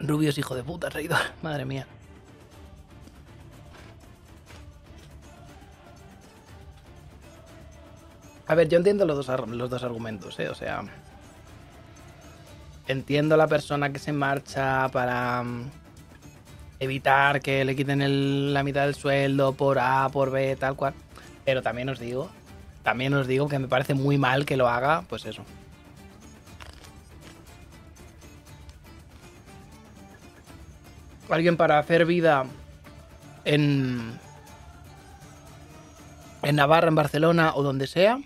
Rubius, hijo de puta, traidor. Madre mía. A ver, yo entiendo los dos, los dos argumentos, ¿eh? O sea... Entiendo la persona que se marcha para mm, evitar que le quiten la mitad del sueldo por A, por B, tal cual. Pero también os digo, también os digo que me parece muy mal que lo haga, pues eso. Alguien para hacer vida en en Navarra, en Barcelona o donde sea.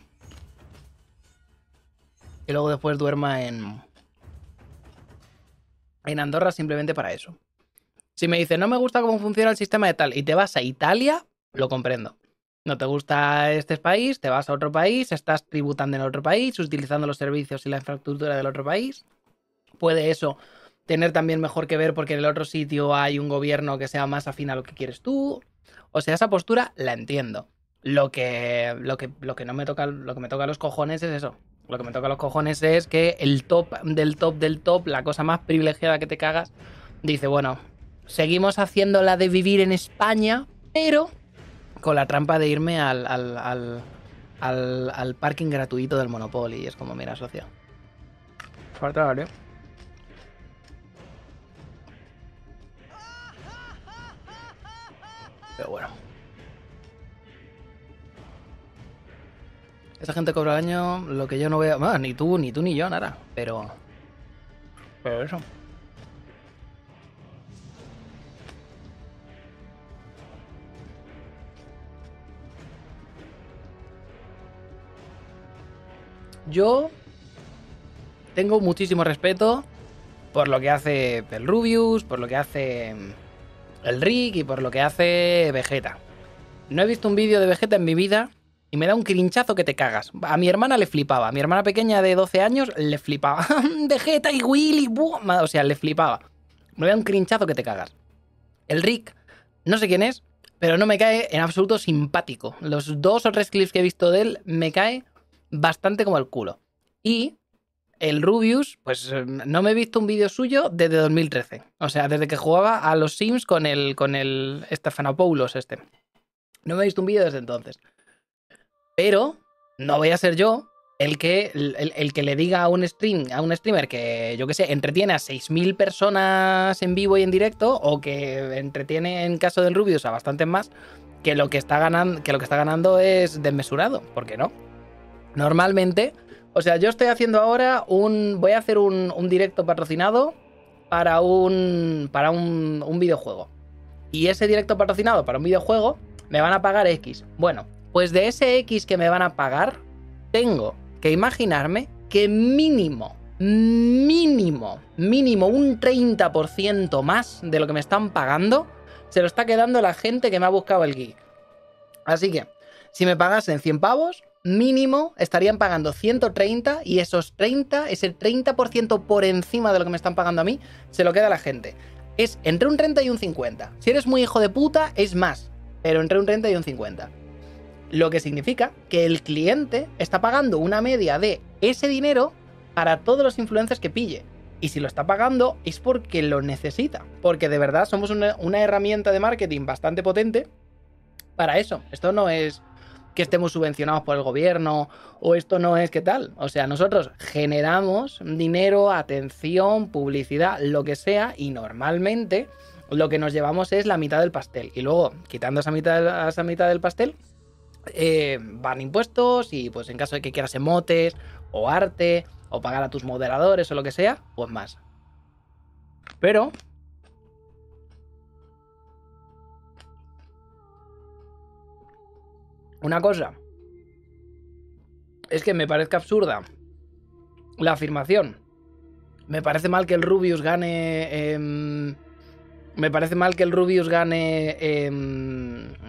Y luego después duerma en en Andorra simplemente para eso. Si me dices, no me gusta cómo funciona el sistema de tal, y te vas a Italia, lo comprendo. No te gusta este país, te vas a otro país, estás tributando en otro país, utilizando los servicios y la infraestructura del otro país. Puede eso tener también mejor que ver porque en el otro sitio hay un gobierno que sea más afín a lo que quieres tú. O sea, esa postura la entiendo. Lo que, lo que, lo que no me toca, lo que me toca a los cojones es eso. Lo que me toca a los cojones es que el top del top del top, la cosa más privilegiada que te cagas, dice, bueno, seguimos haciendo la de vivir en España, pero con la trampa de irme al, al, al, parking gratuito del Monopoly. Y es como, mira, socio. Falta, ¿eh? Pero bueno. Esa gente cobra al año lo que yo no veo. Bueno, ni tú, ni tú ni yo, nada. Pero. Pero eso. Yo tengo muchísimo respeto por lo que hace el Rubius, por lo que hace el Rick y por lo que hace Vegeta. No he visto un vídeo de Vegeta en mi vida y me da un crinchazo que te cagas. A mi hermana le flipaba. A mi hermana pequeña de 12 años le flipaba. Vegeta y Willy. O sea, le flipaba. Me da un crinchazo que te cagas. El Rick, no sé quién es, pero no me cae en absoluto simpático. Los dos o tres clips que he visto de él me cae bastante como el culo. Y el Rubius, pues no me he visto un vídeo suyo desde 2013. O sea, desde que jugaba a los Sims con el, con el Stefanopoulos este. No me he visto un vídeo desde entonces. Pero no voy a ser yo el que, el, el que le diga a un, stream, a un streamer que, yo qué sé, entretiene a 6.000 personas en vivo y en directo, o que entretiene, en caso del Rubius, a bastantes más, que lo que está ganando, que lo que está ganando es desmesurado. ¿Por qué no? Normalmente, o sea, yo estoy haciendo ahora un. Voy a hacer un, directo patrocinado para un. para un, un videojuego. Y ese directo patrocinado para un videojuego me van a pagar X. Bueno, pues de ese X que me van a pagar, tengo que imaginarme que mínimo, mínimo, mínimo un 30% más de lo que me están pagando se lo está quedando la gente que me ha buscado el geek. Así que, si me pagasen 100 pavos, mínimo estarían pagando 130 y esos 30, ese 30% por encima de lo que me están pagando a mí, se lo queda la gente. Es entre un 30 y un 50. Si eres muy hijo de puta, es más, pero entre un 30 y un 50. Lo que significa que el cliente está pagando una media de ese dinero para todos los influencers que pille. Y si lo está pagando es porque lo necesita. Porque de verdad somos una, una herramienta de marketing bastante potente para eso. Esto no es que estemos subvencionados por el gobierno o esto no es que tal. O sea, nosotros generamos dinero, atención, publicidad, lo que sea y normalmente lo que nos llevamos es la mitad del pastel. Y luego, quitando esa mitad, esa mitad del pastel, eh, van impuestos y pues en caso de que quieras emotes o arte o pagar a tus moderadores o lo que sea, pues más. Pero... Una cosa. Es que me parezca absurda la afirmación. Me parece mal que el Rubius gane... Eh, me parece mal que el Rubius gane, eh,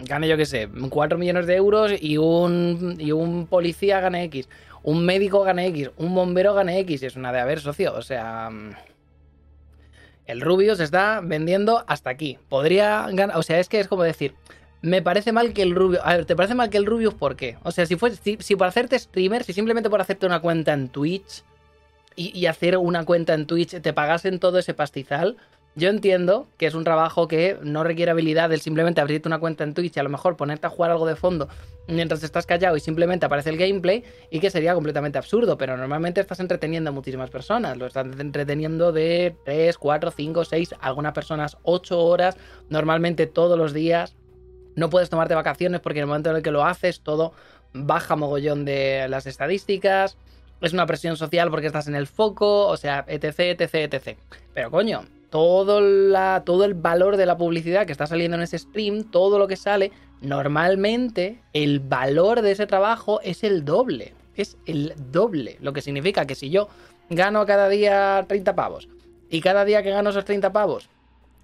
gane yo qué sé, 4 millones de euros y un, y un policía gane X, un médico gane X, un bombero gane X. Es una de haber, socio. O sea, el Rubius está vendiendo hasta aquí. Podría ganar, o sea, es que es como decir, me parece mal que el Rubius, a ver, ¿te parece mal que el Rubius por qué? O sea, si, fue, si, por hacerte streamer, si simplemente por hacerte una cuenta en Twitch y, hacer una cuenta en Twitch te pagasen todo ese pastizal, Yo entiendo que es un trabajo que no requiere habilidad del simplemente abrirte una cuenta en Twitch y a lo mejor ponerte a jugar algo de fondo mientras estás callado y simplemente aparece el gameplay y que sería completamente absurdo, pero normalmente estás entreteniendo a muchísimas personas, lo estás entreteniendo de 3, 4, 5, 6, algunas personas 8 horas, normalmente todos los días. No puedes tomarte vacaciones porque en el momento en el que lo haces todo baja mogollón de las estadísticas, es una presión social porque estás en el foco, o sea, etc, etc, etc. Pero coño, todo, la, todo el valor de la publicidad que está saliendo en ese stream, todo lo que sale, normalmente el valor de ese trabajo es el doble. Es el doble. Lo que significa que si yo gano cada día 30 pavos y cada día que gano esos 30 pavos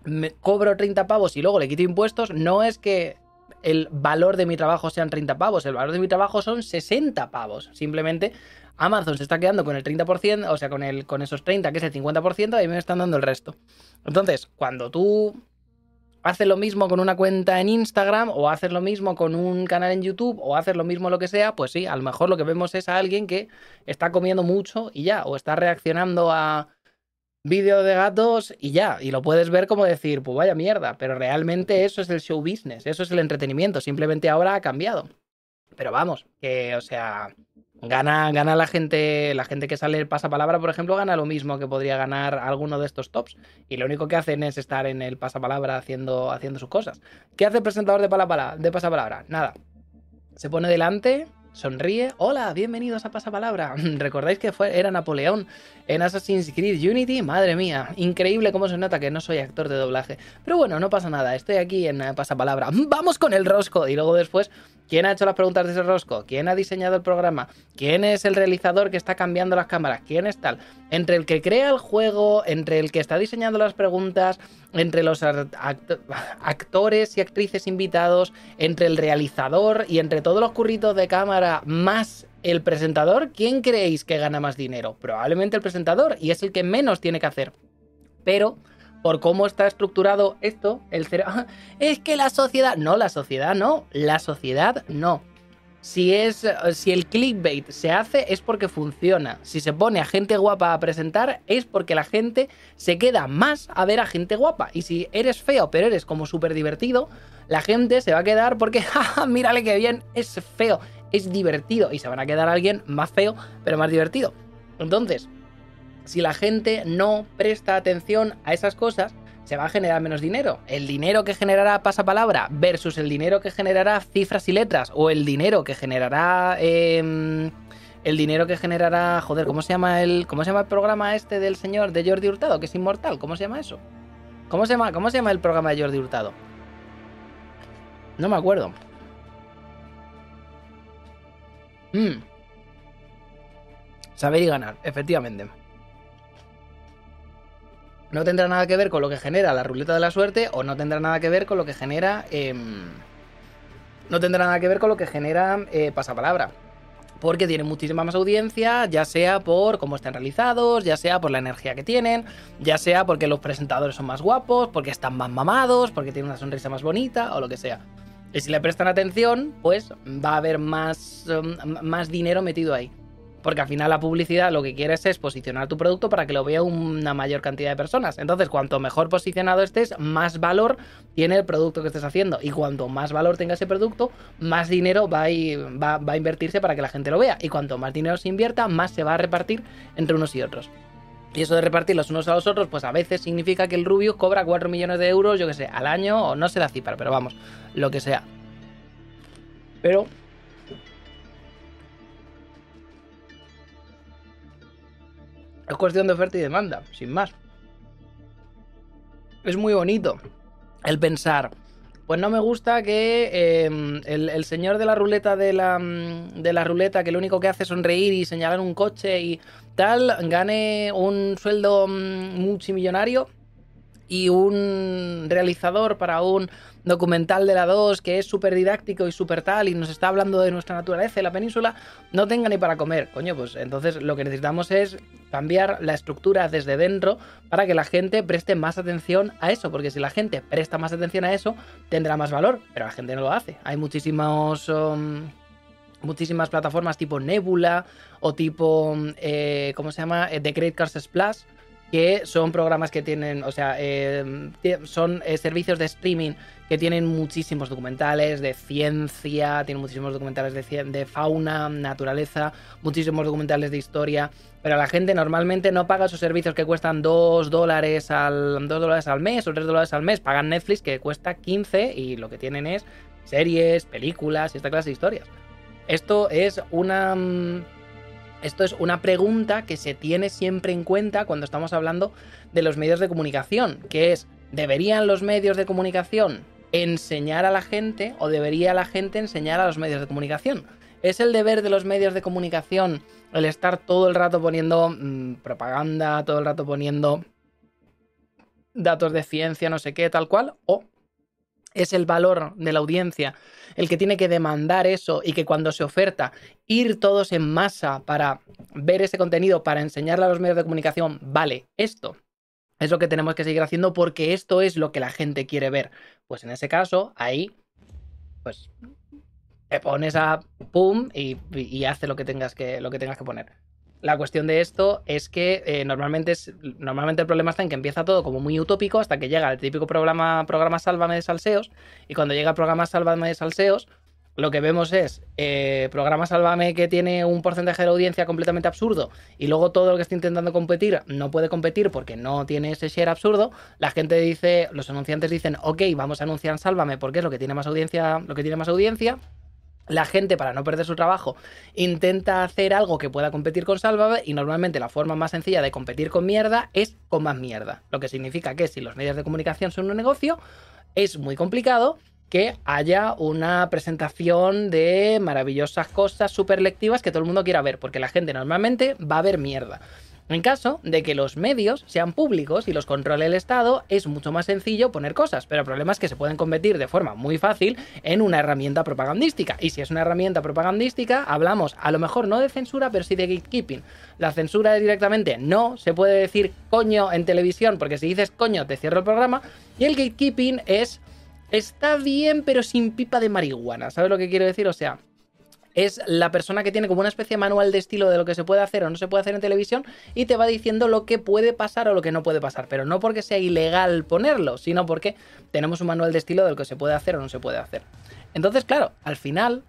me cobro 30 pavos y luego le quito impuestos, no es que el valor de mi trabajo sean 30 pavos, el valor de mi trabajo son 60 pavos. Simplemente Amazon se está quedando con el 30%, o sea, con, el, con esos 30, que es el 50%, y me están dando el resto. Entonces, cuando tú haces lo mismo con una cuenta en Instagram, o haces lo mismo con un canal en YouTube, o haces lo mismo lo que sea, pues sí, a lo mejor lo que vemos es a alguien que está comiendo mucho y ya, o está reaccionando a vídeos de gatos y ya, y lo puedes ver como decir, pues vaya mierda, pero realmente eso es el show business, eso es el entretenimiento, simplemente ahora ha cambiado. Pero vamos, que, o sea, Gana, gana la gente, la gente que sale el pasapalabra, por ejemplo, gana lo mismo que podría ganar alguno de estos tops. Y lo único que hacen es estar en el pasapalabra haciendo, haciendo sus cosas. ¿Qué hace el presentador de, palabra, de pasapalabra? Nada. Se pone delante, sonríe. Hola, bienvenidos a Pasapalabra. ¿Recordáis que fue, era Napoleón en Assassin's Creed Unity? Madre mía, increíble cómo se nota que no soy actor de doblaje. Pero bueno, no pasa nada, estoy aquí en eh, Pasapalabra. Vamos con el rosco. Y luego después ¿Quién ha hecho las preguntas de ese rosco? ¿Quién ha diseñado el programa? ¿Quién es el realizador que está cambiando las cámaras? ¿Quién es tal? Entre el que crea el juego, entre el que está diseñando las preguntas, entre los actores y actrices invitados, entre el realizador y entre todos los curritos de cámara más el presentador, ¿quién creéis que gana más dinero? Probablemente el presentador y es el que menos tiene que hacer. Pero por cómo está estructurado esto, el cerebro... Es que la sociedad... No, la sociedad no. La sociedad no. Si, es, si el clickbait se hace es porque funciona. Si se pone a gente guapa a presentar es porque la gente se queda más a ver a gente guapa. Y si eres feo pero eres como súper divertido, la gente se va a quedar porque, jaja, mírale qué bien, es feo, es divertido. Y se van a quedar alguien más feo pero más divertido. Entonces, si la gente no presta atención a esas cosas, se va a generar menos dinero. El dinero que generará pasapalabra versus el dinero que generará cifras y letras o el dinero que generará... Em, el dinero que generará... Joder, ¿cómo se llama el... ¿Cómo se llama el programa este del señor de Jordi Hurtado? Que es inmortal. ¿Cómo se llama eso? ¿Cómo se llama, cómo se llama el programa de Jordi Hurtado? No me acuerdo. Hmm. Saber y ganar, efectivamente no tendrá nada que ver con lo que genera la ruleta de la suerte o no tendrá nada que ver con lo que genera... Em, no tendrá nada que ver con lo que genera eh, pasapalabra. Porque tienen muchísima más audiencia, ya sea por cómo están realizados, ya sea por la energía que tienen, ya sea porque los presentadores son más guapos, porque están más mamados, porque tienen una sonrisa más bonita o lo que sea. Y si le prestan atención, pues va a haber más, em, más dinero metido ahí. Porque al final la publicidad lo que quieres es posicionar tu producto para que lo vea una mayor cantidad de personas. Entonces, cuanto mejor posicionado estés, más valor tiene el producto que estés haciendo. Y cuanto más valor tenga ese producto, más dinero va a, invertirse para que la gente lo vea. Y cuanto más dinero se invierta, más se va a repartir entre unos y otros. Y eso de repartir los unos a los otros, pues a veces significa que el Rubius cobra 4 millones de euros, yo que sé, al año, o no sé la cifra, pero vamos, lo que sea. Pero Es cuestión de oferta y demanda, sin más. Es muy bonito el pensar, pues no me gusta que em, el, señor de la ruleta de la, mm, de la ruleta, que lo único que hace es sonreír y señalar un coche y tal, gane un sueldo mm, multimillonario y un realizador para un documental de la 2 que es súper didáctico y súper tal y nos está hablando de nuestra naturaleza en la península, no tenga ni para comer. Coño, pues entonces lo que necesitamos es cambiar la estructura desde dentro para que la gente preste más atención a eso, porque si la gente presta más atención a eso, tendrá más valor, pero la gente no lo hace. Hay muchísimos... Um, muchísimas plataformas tipo Nebula o tipo, eh, ¿cómo se llama? Eh, The Great Cars Splash, que son programas que tienen, o sea, eh, son eh, servicios de streaming que tienen muchísimos documentales de ciencia, tienen muchísimos documentales de, de fauna, naturaleza, muchísimos documentales de historia, pero la gente normalmente no paga esos servicios que cuestan 2 dólares al, 2 dólares al mes o 3 dólares al mes, pagan Netflix que cuesta 15 y lo que tienen es series, películas y esta clase de historias. Esto es una mm, esto es una pregunta que se tiene siempre en cuenta cuando estamos hablando de los medios de comunicación, que es, ¿deberían los medios de comunicación enseñar a la gente o debería la gente enseñar a los medios de comunicación? ¿Es el deber de los medios de comunicación el estar todo el rato poniendo mm, propaganda, todo el rato poniendo datos de ciencia, no sé qué, tal cual? ¿O es el valor de la audiencia el que tiene que demandar eso y que cuando se oferta ir todos en masa para ver ese contenido, para enseñarle a los medios de comunicación, vale, esto es lo que tenemos que seguir haciendo porque esto es lo que la gente quiere ver. Pues en ese caso, ahí, pues te pones a pum y, y hace lo que tengas que, lo que tengas que poner. La cuestión de esto es que eh, normalmente, es, normalmente el problema está en que empieza todo como muy utópico hasta que llega el típico programa, programa Sálvame de Salseos. Y cuando llega el programa Sálvame de Salseos, lo que vemos es eh, programa Sálvame que tiene un porcentaje de audiencia completamente absurdo y luego todo lo que está intentando competir no puede competir porque no tiene ese share absurdo. La gente dice, los anunciantes dicen, ok, vamos a anunciar Sálvame porque es lo que tiene más audiencia, lo que tiene más audiencia la gente, para no perder su trabajo, intenta hacer algo que pueda competir con Sálvame y normalmente la forma más sencilla de competir con mierda es con más mierda. Lo que significa que si los medios de comunicación son un negocio, es muy complicado que haya una presentación de maravillosas cosas súper lectivas que todo el mundo quiera ver, porque la gente normalmente va a ver mierda. En caso de que los medios sean públicos y los controle el Estado, es mucho más sencillo poner cosas, pero el problema es que se pueden convertir de forma muy fácil en una herramienta propagandística. Y si es una herramienta propagandística, hablamos a lo mejor no de censura, pero sí de gatekeeping. La censura es directamente no, se puede decir coño en televisión, porque si dices coño te cierro el programa, y el gatekeeping es está bien, pero sin pipa de marihuana. ¿Sabes lo que quiero decir? O sea, es la persona que tiene como una especie de manual de estilo de lo que se puede hacer o no se puede hacer en televisión y te va diciendo lo que puede pasar o lo que no puede pasar. Pero no porque sea ilegal ponerlo, sino porque tenemos un manual de estilo de lo que se puede hacer o no se puede hacer. Entonces, claro, al final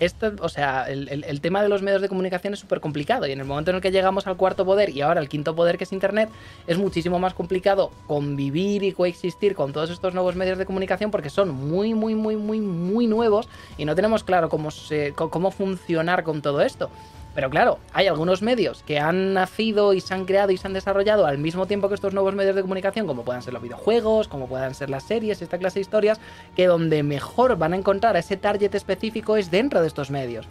esto, o sea, el, tema de los medios de comunicación es súper complicado y en el momento en el que llegamos al cuarto poder y ahora al quinto poder que es Internet, es muchísimo más complicado convivir y coexistir con todos estos nuevos medios de comunicación porque son muy, muy, muy, muy, muy nuevos y no tenemos claro cómo, cómo funcionar con todo esto. Pero claro, hay algunos medios que han nacido y se han creado y se han desarrollado al mismo tiempo que estos nuevos medios de comunicación, como puedan ser los videojuegos, como puedan ser las series, esta clase de historias, que donde mejor van a encontrar a ese target específico es dentro de estos medios.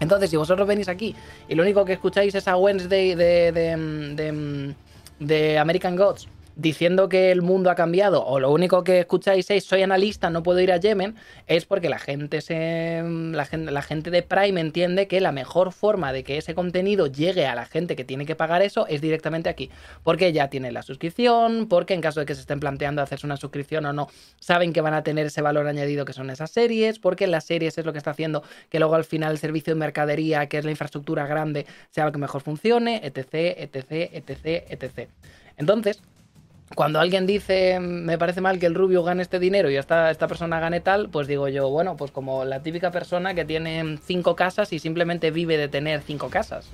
Entonces, si vosotros venís aquí y lo único que escucháis es a Wednesday de, de, de, de American Gods diciendo que el mundo ha cambiado o lo único que escucháis es soy analista, no puedo ir a Yemen, es porque la gente, se, la, gente, la gente de Prime entiende que la mejor forma de que ese contenido llegue a la gente que tiene que pagar eso es directamente aquí. Porque ya tiene la suscripción, porque en caso de que se estén planteando hacerse una suscripción o no, saben que van a tener ese valor añadido que son esas series, porque las series es lo que está haciendo que luego al final el servicio de mercadería, que es la infraestructura grande, sea lo que mejor funcione, etc, etc, etc, etc. Entonces, cuando alguien dice me parece mal que el rubio gane este dinero y esta, esta persona gane tal, pues digo yo, bueno, pues como la típica persona que tiene cinco casas y simplemente vive de tener cinco casas.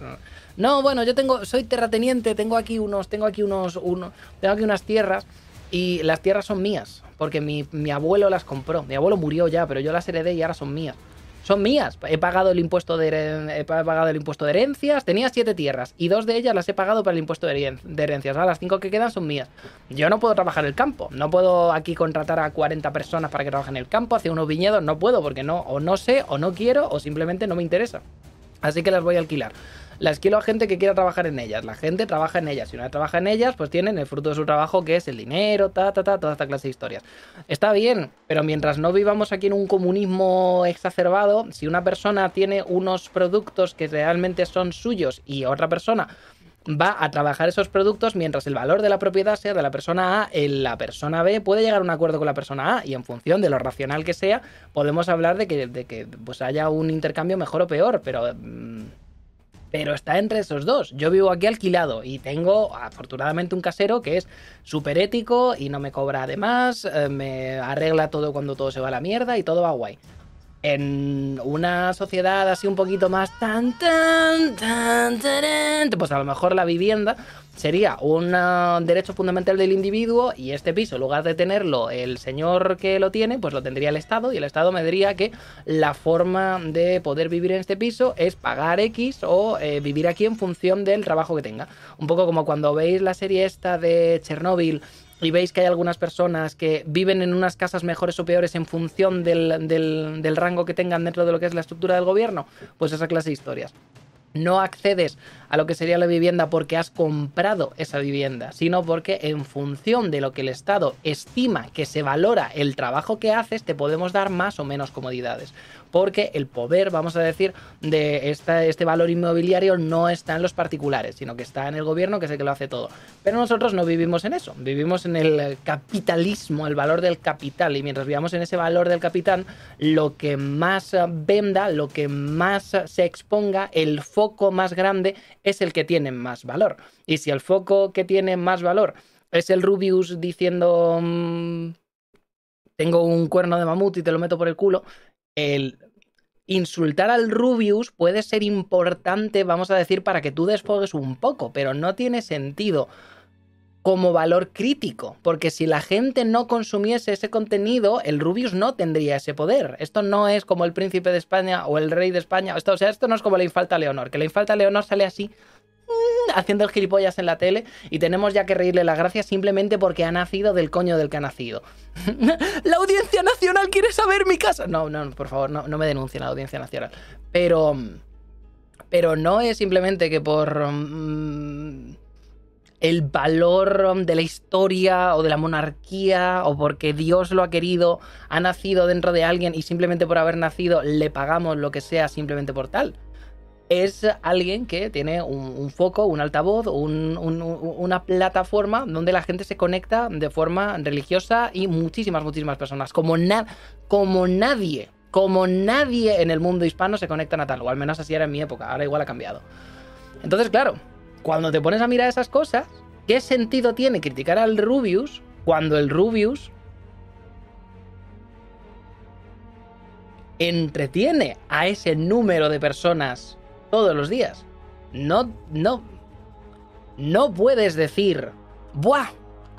No, bueno, yo tengo, soy terrateniente, tengo aquí unos, tengo aquí unos, uno, tengo aquí unas tierras y las tierras son mías, porque mi, mi abuelo las compró. Mi abuelo murió ya, pero yo las heredé y ahora son mías son mías. He pagado el impuesto de, he pagado el impuesto de herencias. Tenía siete tierras y dos de ellas las he pagado para el impuesto de, herencias. Ahora las cinco que quedan son mías. Yo no puedo trabajar el campo. No puedo aquí contratar a 40 personas para que trabajen el campo, hacer unos viñedos. No puedo porque no, o no sé, o no quiero, o simplemente no me interesa. Así que las voy a alquilar las quiero a gente que quiera trabajar en ellas. La gente trabaja en ellas. Si una trabaja en ellas, pues tienen el fruto de su trabajo, que es el dinero, ta, ta, ta, toda esta clase de historias. Está bien, pero mientras no vivamos aquí en un comunismo exacerbado, si una persona tiene unos productos que realmente son suyos y otra persona va a trabajar esos productos mientras el valor de la propiedad sea de la persona A, la persona B puede llegar a un acuerdo con la persona A y en función de lo racional que sea podemos hablar de que, de que pues haya un intercambio mejor o peor, pero... Mm, pero está entre esos dos. Yo vivo aquí alquilado y tengo afortunadamente un casero que es súper ético y no me cobra además, eh, me arregla todo cuando todo se va a la mierda y todo va guay. En una sociedad así un poquito más tan tan tan, tan pues a lo mejor la vivienda sería un derecho fundamental del individuo y este piso, en lugar de tenerlo el señor que lo tiene, pues lo tendría el Estado y el Estado me diría que la forma de poder vivir en este piso es pagar X o eh, vivir aquí en función del trabajo que tenga. Un poco como cuando veis la serie esta de Chernóbil y veis que hay algunas personas que viven en unas casas mejores o peores en función del, del rango que tengan dentro de lo que es la estructura del gobierno, pues esa clase de historias no accedes a lo que sería la vivienda porque has comprado esa vivienda, sino porque en función de lo que el Estado estima que se valora el trabajo que haces, te podemos dar más o menos comodidades. Porque el poder, vamos a decir, de este valor inmobiliario no está en los particulares, sino que está en el gobierno, que es el que lo hace todo. Pero nosotros no vivimos en eso, vivimos en el capitalismo, el valor del capital. Y mientras vivamos en ese valor del capital, lo que más venda, lo que más se exponga, el foco más grande es el que tiene más valor. Y si el foco que tiene más valor es el Rubius diciendo mm, tengo un cuerno de mamut y te lo meto por el culo, el insultar al Rubius puede ser importante, vamos a decir, para que tú desfogues un poco, pero no tiene sentido como valor crítico, porque si la gente no consumiese ese contenido, el Rubius no tendría ese poder. Esto no es como el príncipe de España o el rey de España, esto, o sea, esto no es como la infalta Leonor, que la infalta Leonor sale así haciendo el gilipollas en la tele y tenemos ya que reírle la gracia simplemente porque ha nacido del coño del que ha nacido. la audiencia nacional quiere saber mi casa. No, no, por favor, no, no me denuncien la audiencia nacional. Pero... Pero no es simplemente que por... Mm, el valor de la historia o de la monarquía o porque Dios lo ha querido, ha nacido dentro de alguien y simplemente por haber nacido le pagamos lo que sea simplemente por tal. Es alguien que tiene un, foco, un altavoz, una plataforma donde la gente se conecta de forma religiosa y muchísimas, muchísimas personas. Como, como nadie, como nadie en el mundo hispano se conecta a tal, o al menos así era en mi época, ahora igual ha cambiado. Entonces, claro, cuando te pones a mirar esas cosas, ¿qué sentido tiene criticar al Rubius cuando el Rubius entretiene a ese número de personas todos los días? No, no, no puedes decir, ¡buah!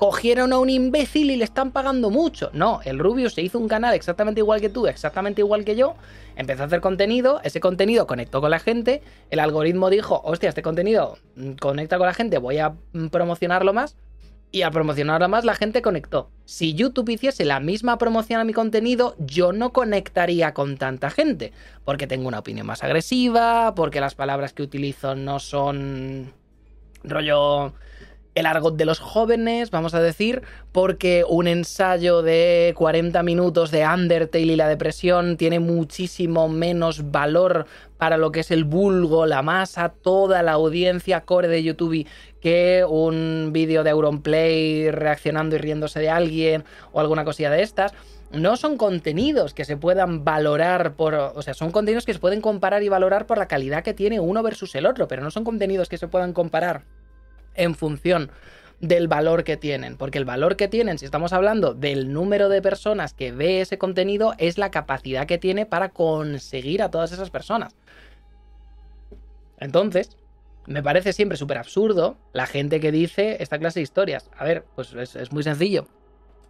cogieron a un imbécil y le están pagando mucho. No, el Rubius se hizo un canal exactamente igual que tú, exactamente igual que yo, empezó a hacer contenido, ese contenido conectó con la gente, el algoritmo dijo, hostia, este contenido mm, conecta con la gente, voy a mm, promocionarlo más. Y al promocionarlo más, la gente conectó. Si YouTube hiciese la misma promoción a mi contenido, yo no conectaría con tanta gente. Porque tengo una opinión más agresiva, porque las palabras que utilizo no son rollo el argot de los jóvenes, vamos a decir, porque un ensayo de 40 minutos de Undertale y la depresión tiene muchísimo menos valor para lo que es el vulgo, la masa, toda la audiencia core de YouTube que un vídeo de Auronplay reaccionando y riéndose de alguien o alguna cosilla de estas. No son contenidos que se puedan valorar por. O sea, son contenidos que se pueden comparar y valorar por la calidad que tiene uno versus el otro, pero no son contenidos que se puedan comparar en función del valor que tienen, porque el valor que tienen, si estamos hablando del número de personas que ve ese contenido, es la capacidad que tiene para conseguir a todas esas personas. Entonces, me parece siempre súper absurdo la gente que dice esta clase de historias. A ver, pues es, muy sencillo.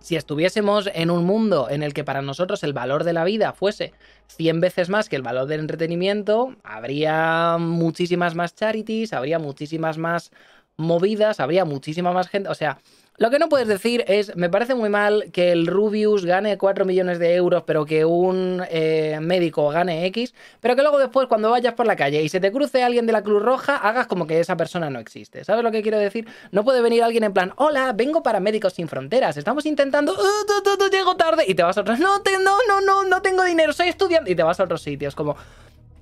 Si estuviésemos en un mundo en el que para nosotros el valor de la vida fuese 100 veces más que el valor del entretenimiento, habría muchísimas más charities, habría muchísimas más movidas, habría muchísima más gente. O sea, lo que no puedes decir es, me parece muy mal que el Rubius gane 4 millones de euros, pero que un eh, médico gane X, pero que luego después cuando vayas por la calle y se te cruce alguien de la Cruz Roja, hagas como que esa persona no existe. ¿Sabes lo que quiero decir? No puede venir alguien en plan, hola, vengo para Médicos Sin Fronteras, estamos intentando, uh, llego tarde, y te vas a otros, no, no, no, no, no tengo dinero, soy estudiante, y te vas a otros sitios, como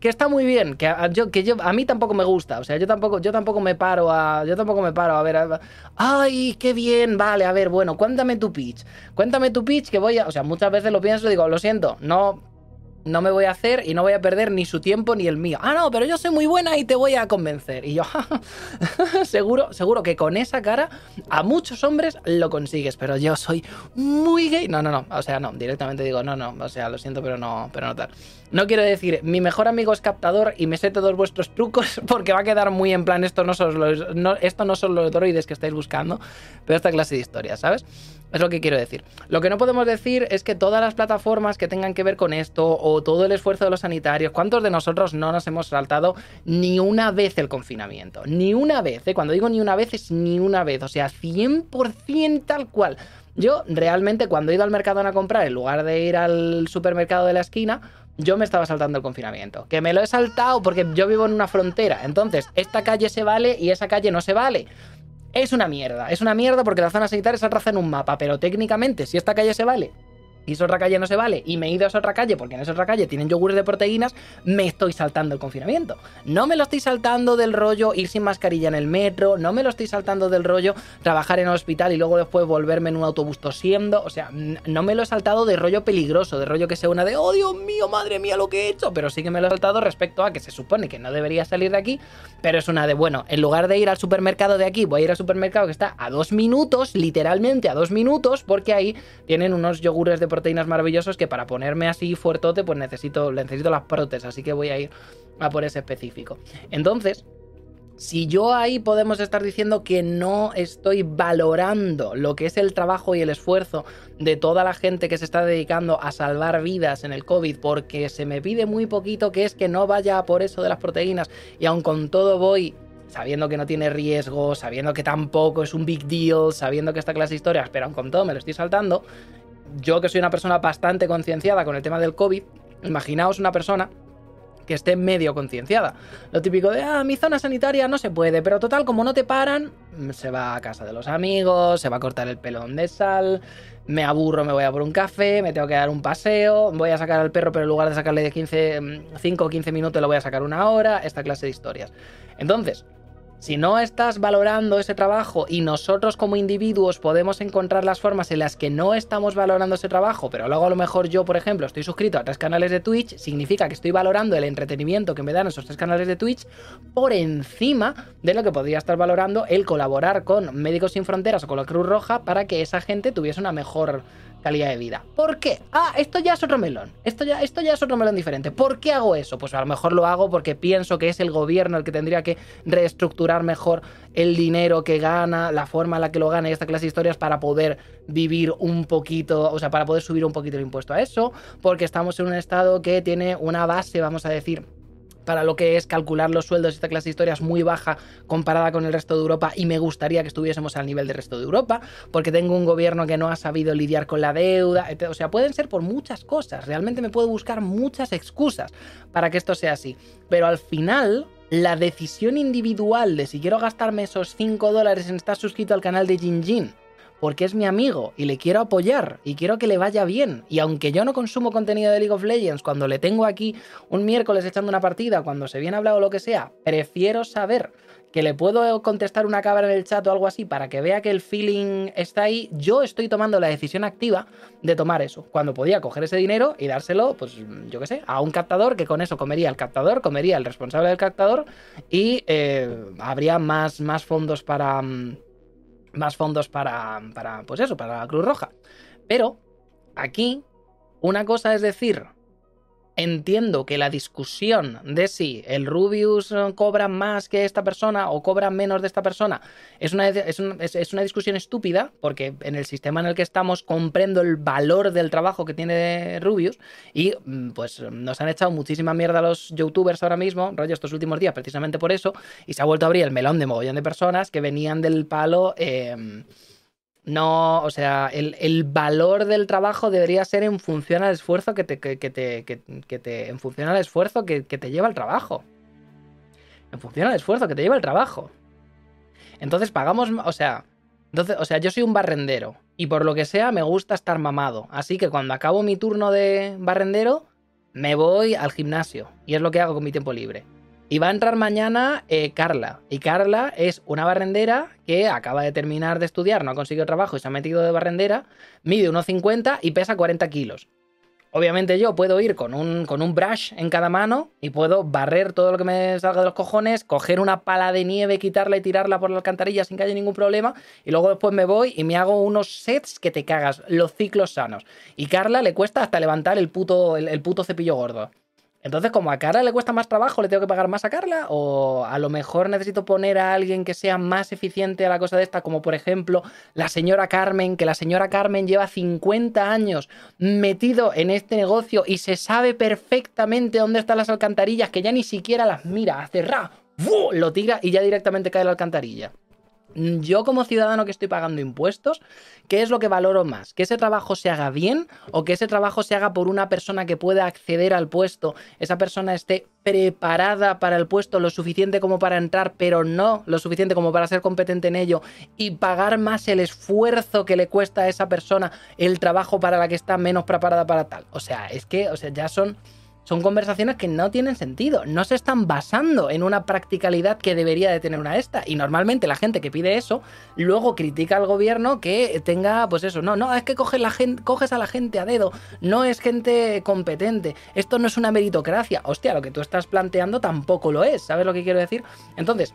que está muy bien, que a, yo, que yo, a mí tampoco me gusta, o sea, yo tampoco, yo tampoco me paro a, yo tampoco me paro a ver, ay, qué bien, vale, a ver, bueno, cuéntame tu pitch, cuéntame tu pitch, que voy a, o sea, muchas veces lo pienso y digo, lo siento, no, no me voy a hacer y no voy a perder ni su tiempo ni el mío. Ah, no, pero yo soy muy buena y te voy a convencer. Y yo, seguro, seguro que con esa cara a muchos hombres lo consigues, pero yo soy muy gay. No, no, no, o sea, no, directamente digo, no, no, o sea, lo siento, pero no, pero no tal. No quiero decir, mi mejor amigo es captador y me sé todos vuestros trucos porque va a quedar muy en plan, esto no son los, esto no son los droides que estáis buscando, pero esta clase de historias, ¿sabes? Es lo que quiero decir. Lo que no podemos decir es que todas las plataformas que tengan que ver con esto o todo el esfuerzo de los sanitarios, ¿cuántos de nosotros no nos hemos saltado ni una vez el confinamiento? Ni una vez, ¿eh? Cuando digo ni una vez es ni una vez, o sea, 100% tal cual. Yo realmente cuando he ido al mercado a comprar, en lugar de ir al supermercado de la esquina, yo me estaba saltando el confinamiento. Que me lo he saltado porque yo vivo en una frontera. Entonces, esta calle se vale y esa calle no se vale. Es una mierda, es una mierda porque la zona sanitaria se raza en un mapa, pero técnicamente, si esta calle se vale esa otra calle no se vale y me he ido a esa otra calle porque en esa otra calle tienen yogures de proteínas, me estoy saltando el confinamiento. No me lo estoy saltando del rollo ir sin mascarilla en el metro, no me lo estoy saltando del rollo trabajar en el hospital y luego después volverme en un autobús tosiendo, o sea, no me lo he saltado de rollo peligroso, de rollo que sea una de, oh Dios mío, madre mía, lo que he hecho, pero sí que me lo he saltado respecto a que se supone que no debería salir de aquí, pero es una de, bueno, en lugar de ir al supermercado de aquí, voy a ir al supermercado que está a dos minutos, literalmente a dos minutos, porque ahí tienen unos yogures de proteínas maravillosos que para ponerme así fuertote, pues necesito, necesito las protes, así que voy a ir a por ese específico. Entonces, si yo ahí podemos estar diciendo que no estoy valorando lo que es el trabajo y el esfuerzo de toda la gente que se está dedicando a salvar vidas en el COVID, porque se me pide muy poquito que es que no vaya por eso de las proteínas y aun con todo voy sabiendo que no tiene riesgo, sabiendo que tampoco es un big deal, sabiendo que esta clase de historias, pero aun con todo me lo estoy saltando, yo que soy una persona bastante concienciada con el tema del COVID, imaginaos una persona que esté medio concienciada. Lo típico de, ah, mi zona sanitaria no se puede, pero total, como no te paran, se va a casa de los amigos, se va a cortar el pelón de sal, me aburro, me voy a por un café, me tengo que dar un paseo, voy a sacar al perro, pero en lugar de sacarle de 15, 5 o 15 minutos, lo voy a sacar una hora, esta clase de historias. Entonces, si no estás valorando ese trabajo y nosotros como individuos podemos encontrar las formas en las que no estamos valorando ese trabajo, pero luego a lo mejor yo, por ejemplo, estoy suscrito a tres canales de Twitch, significa que estoy valorando el entretenimiento que me dan esos tres canales de Twitch por encima de lo que podría estar valorando el colaborar con Médicos Sin Fronteras o con la Cruz Roja para que esa gente tuviese una mejor calidad de vida. ¿Por qué? Ah, esto ya es otro melón. Esto ya, esto ya es otro melón diferente. ¿Por qué hago eso? Pues a lo mejor lo hago porque pienso que es el gobierno el que tendría que reestructurar mejor el dinero que gana, la forma en la que lo gana y esta clase de historias para poder vivir un poquito, o sea, para poder subir un poquito el impuesto a eso, porque estamos en un estado que tiene una base, vamos a decir, para lo que es calcular los sueldos, esta clase de historias muy baja comparada con el resto de Europa y me gustaría que estuviésemos al nivel del resto de Europa, porque tengo un gobierno que no ha sabido lidiar con la deuda, o sea, pueden ser por muchas cosas, realmente me puedo buscar muchas excusas para que esto sea así, pero al final la decisión individual de si quiero gastarme esos 5 dólares en estar suscrito al canal de Jinjin porque es mi amigo y le quiero apoyar y quiero que le vaya bien. Y aunque yo no consumo contenido de League of Legends, cuando le tengo aquí un miércoles echando una partida, cuando se viene hablado lo que sea, prefiero saber que le puedo contestar una cabra en el chat o algo así para que vea que el feeling está ahí, yo estoy tomando la decisión activa de tomar eso. Cuando podía coger ese dinero y dárselo, pues yo qué sé, a un captador que con eso comería el captador, comería el responsable del captador y eh, habría más, más fondos para mm, más fondos para, para, pues eso, para la Cruz Roja. Pero aquí, una cosa es decir, entiendo que la discusión de si el Rubius eh, cobra más que esta persona o cobra menos de esta persona es una, es, una discusión estúpida, porque en el sistema en el que estamos comprendo el valor del trabajo que tiene Rubius y mm, pues nos han echado muchísima mierda los youtubers ahora mismo, rollo estos últimos días, precisamente por eso, y se ha vuelto a abrir el melón de mogollón de personas que venían del palo... Eh, no, o sea, el, valor del trabajo debería ser en función al esfuerzo que te, que, te, que, te en función al esfuerzo que, te lleva el trabajo. En función al esfuerzo que te lleva el trabajo. Entonces pagamos, o sea, entonces, o sea, yo soy un barrendero y por lo que sea me gusta estar mamado. Así que cuando acabo mi turno de barrendero, me voy al gimnasio y es lo que hago con mi tiempo libre. Y va a entrar mañana eh, Carla. Y Carla es una barrendera que acaba de terminar de estudiar, no ha conseguido trabajo y se ha metido de barrendera, mide 1,50 y pesa 40 kilos. Obviamente yo puedo ir con un, con un brush en cada mano y puedo barrer todo lo que me salga de los cojones, coger una pala de nieve, quitarla y tirarla por la alcantarilla sin que haya ningún problema y luego después me voy y me hago unos sets que te cagas, los ciclos sanos. Y Carla le cuesta hasta levantar el puto, el puto cepillo gordo. Entonces, como a Carla le cuesta más trabajo, ¿le tengo que pagar más a Carla? O a lo mejor necesito poner a alguien que sea más eficiente a la cosa de esta, como por ejemplo la señora Carmen, que la señora Carmen lleva 50 años metido en este negocio y se sabe perfectamente dónde están las alcantarillas, que ya ni siquiera las mira, hace ra, lo tira y ya directamente cae la alcantarilla. Yo como ciudadano que estoy pagando impuestos, ¿qué es lo que valoro más? ¿Que ese trabajo se haga bien o que ese trabajo se haga por una persona que pueda acceder al puesto? Esa persona esté preparada para el puesto lo suficiente como para entrar, pero no lo suficiente como para ser competente en ello y pagar más el esfuerzo que le cuesta a esa persona el trabajo para la que está menos preparada para tal. O sea, es que, o sea, ya son son conversaciones que no tienen sentido, no se están basando en una practicalidad que debería de tener una esta. Y normalmente la gente que pide eso luego critica al gobierno que tenga, pues eso, no, no, es que coges, la gente, coges a la gente a dedo, no es gente competente, esto no es una meritocracia. Hostia, lo que tú estás planteando tampoco lo es, ¿sabes lo que quiero decir? Entonces,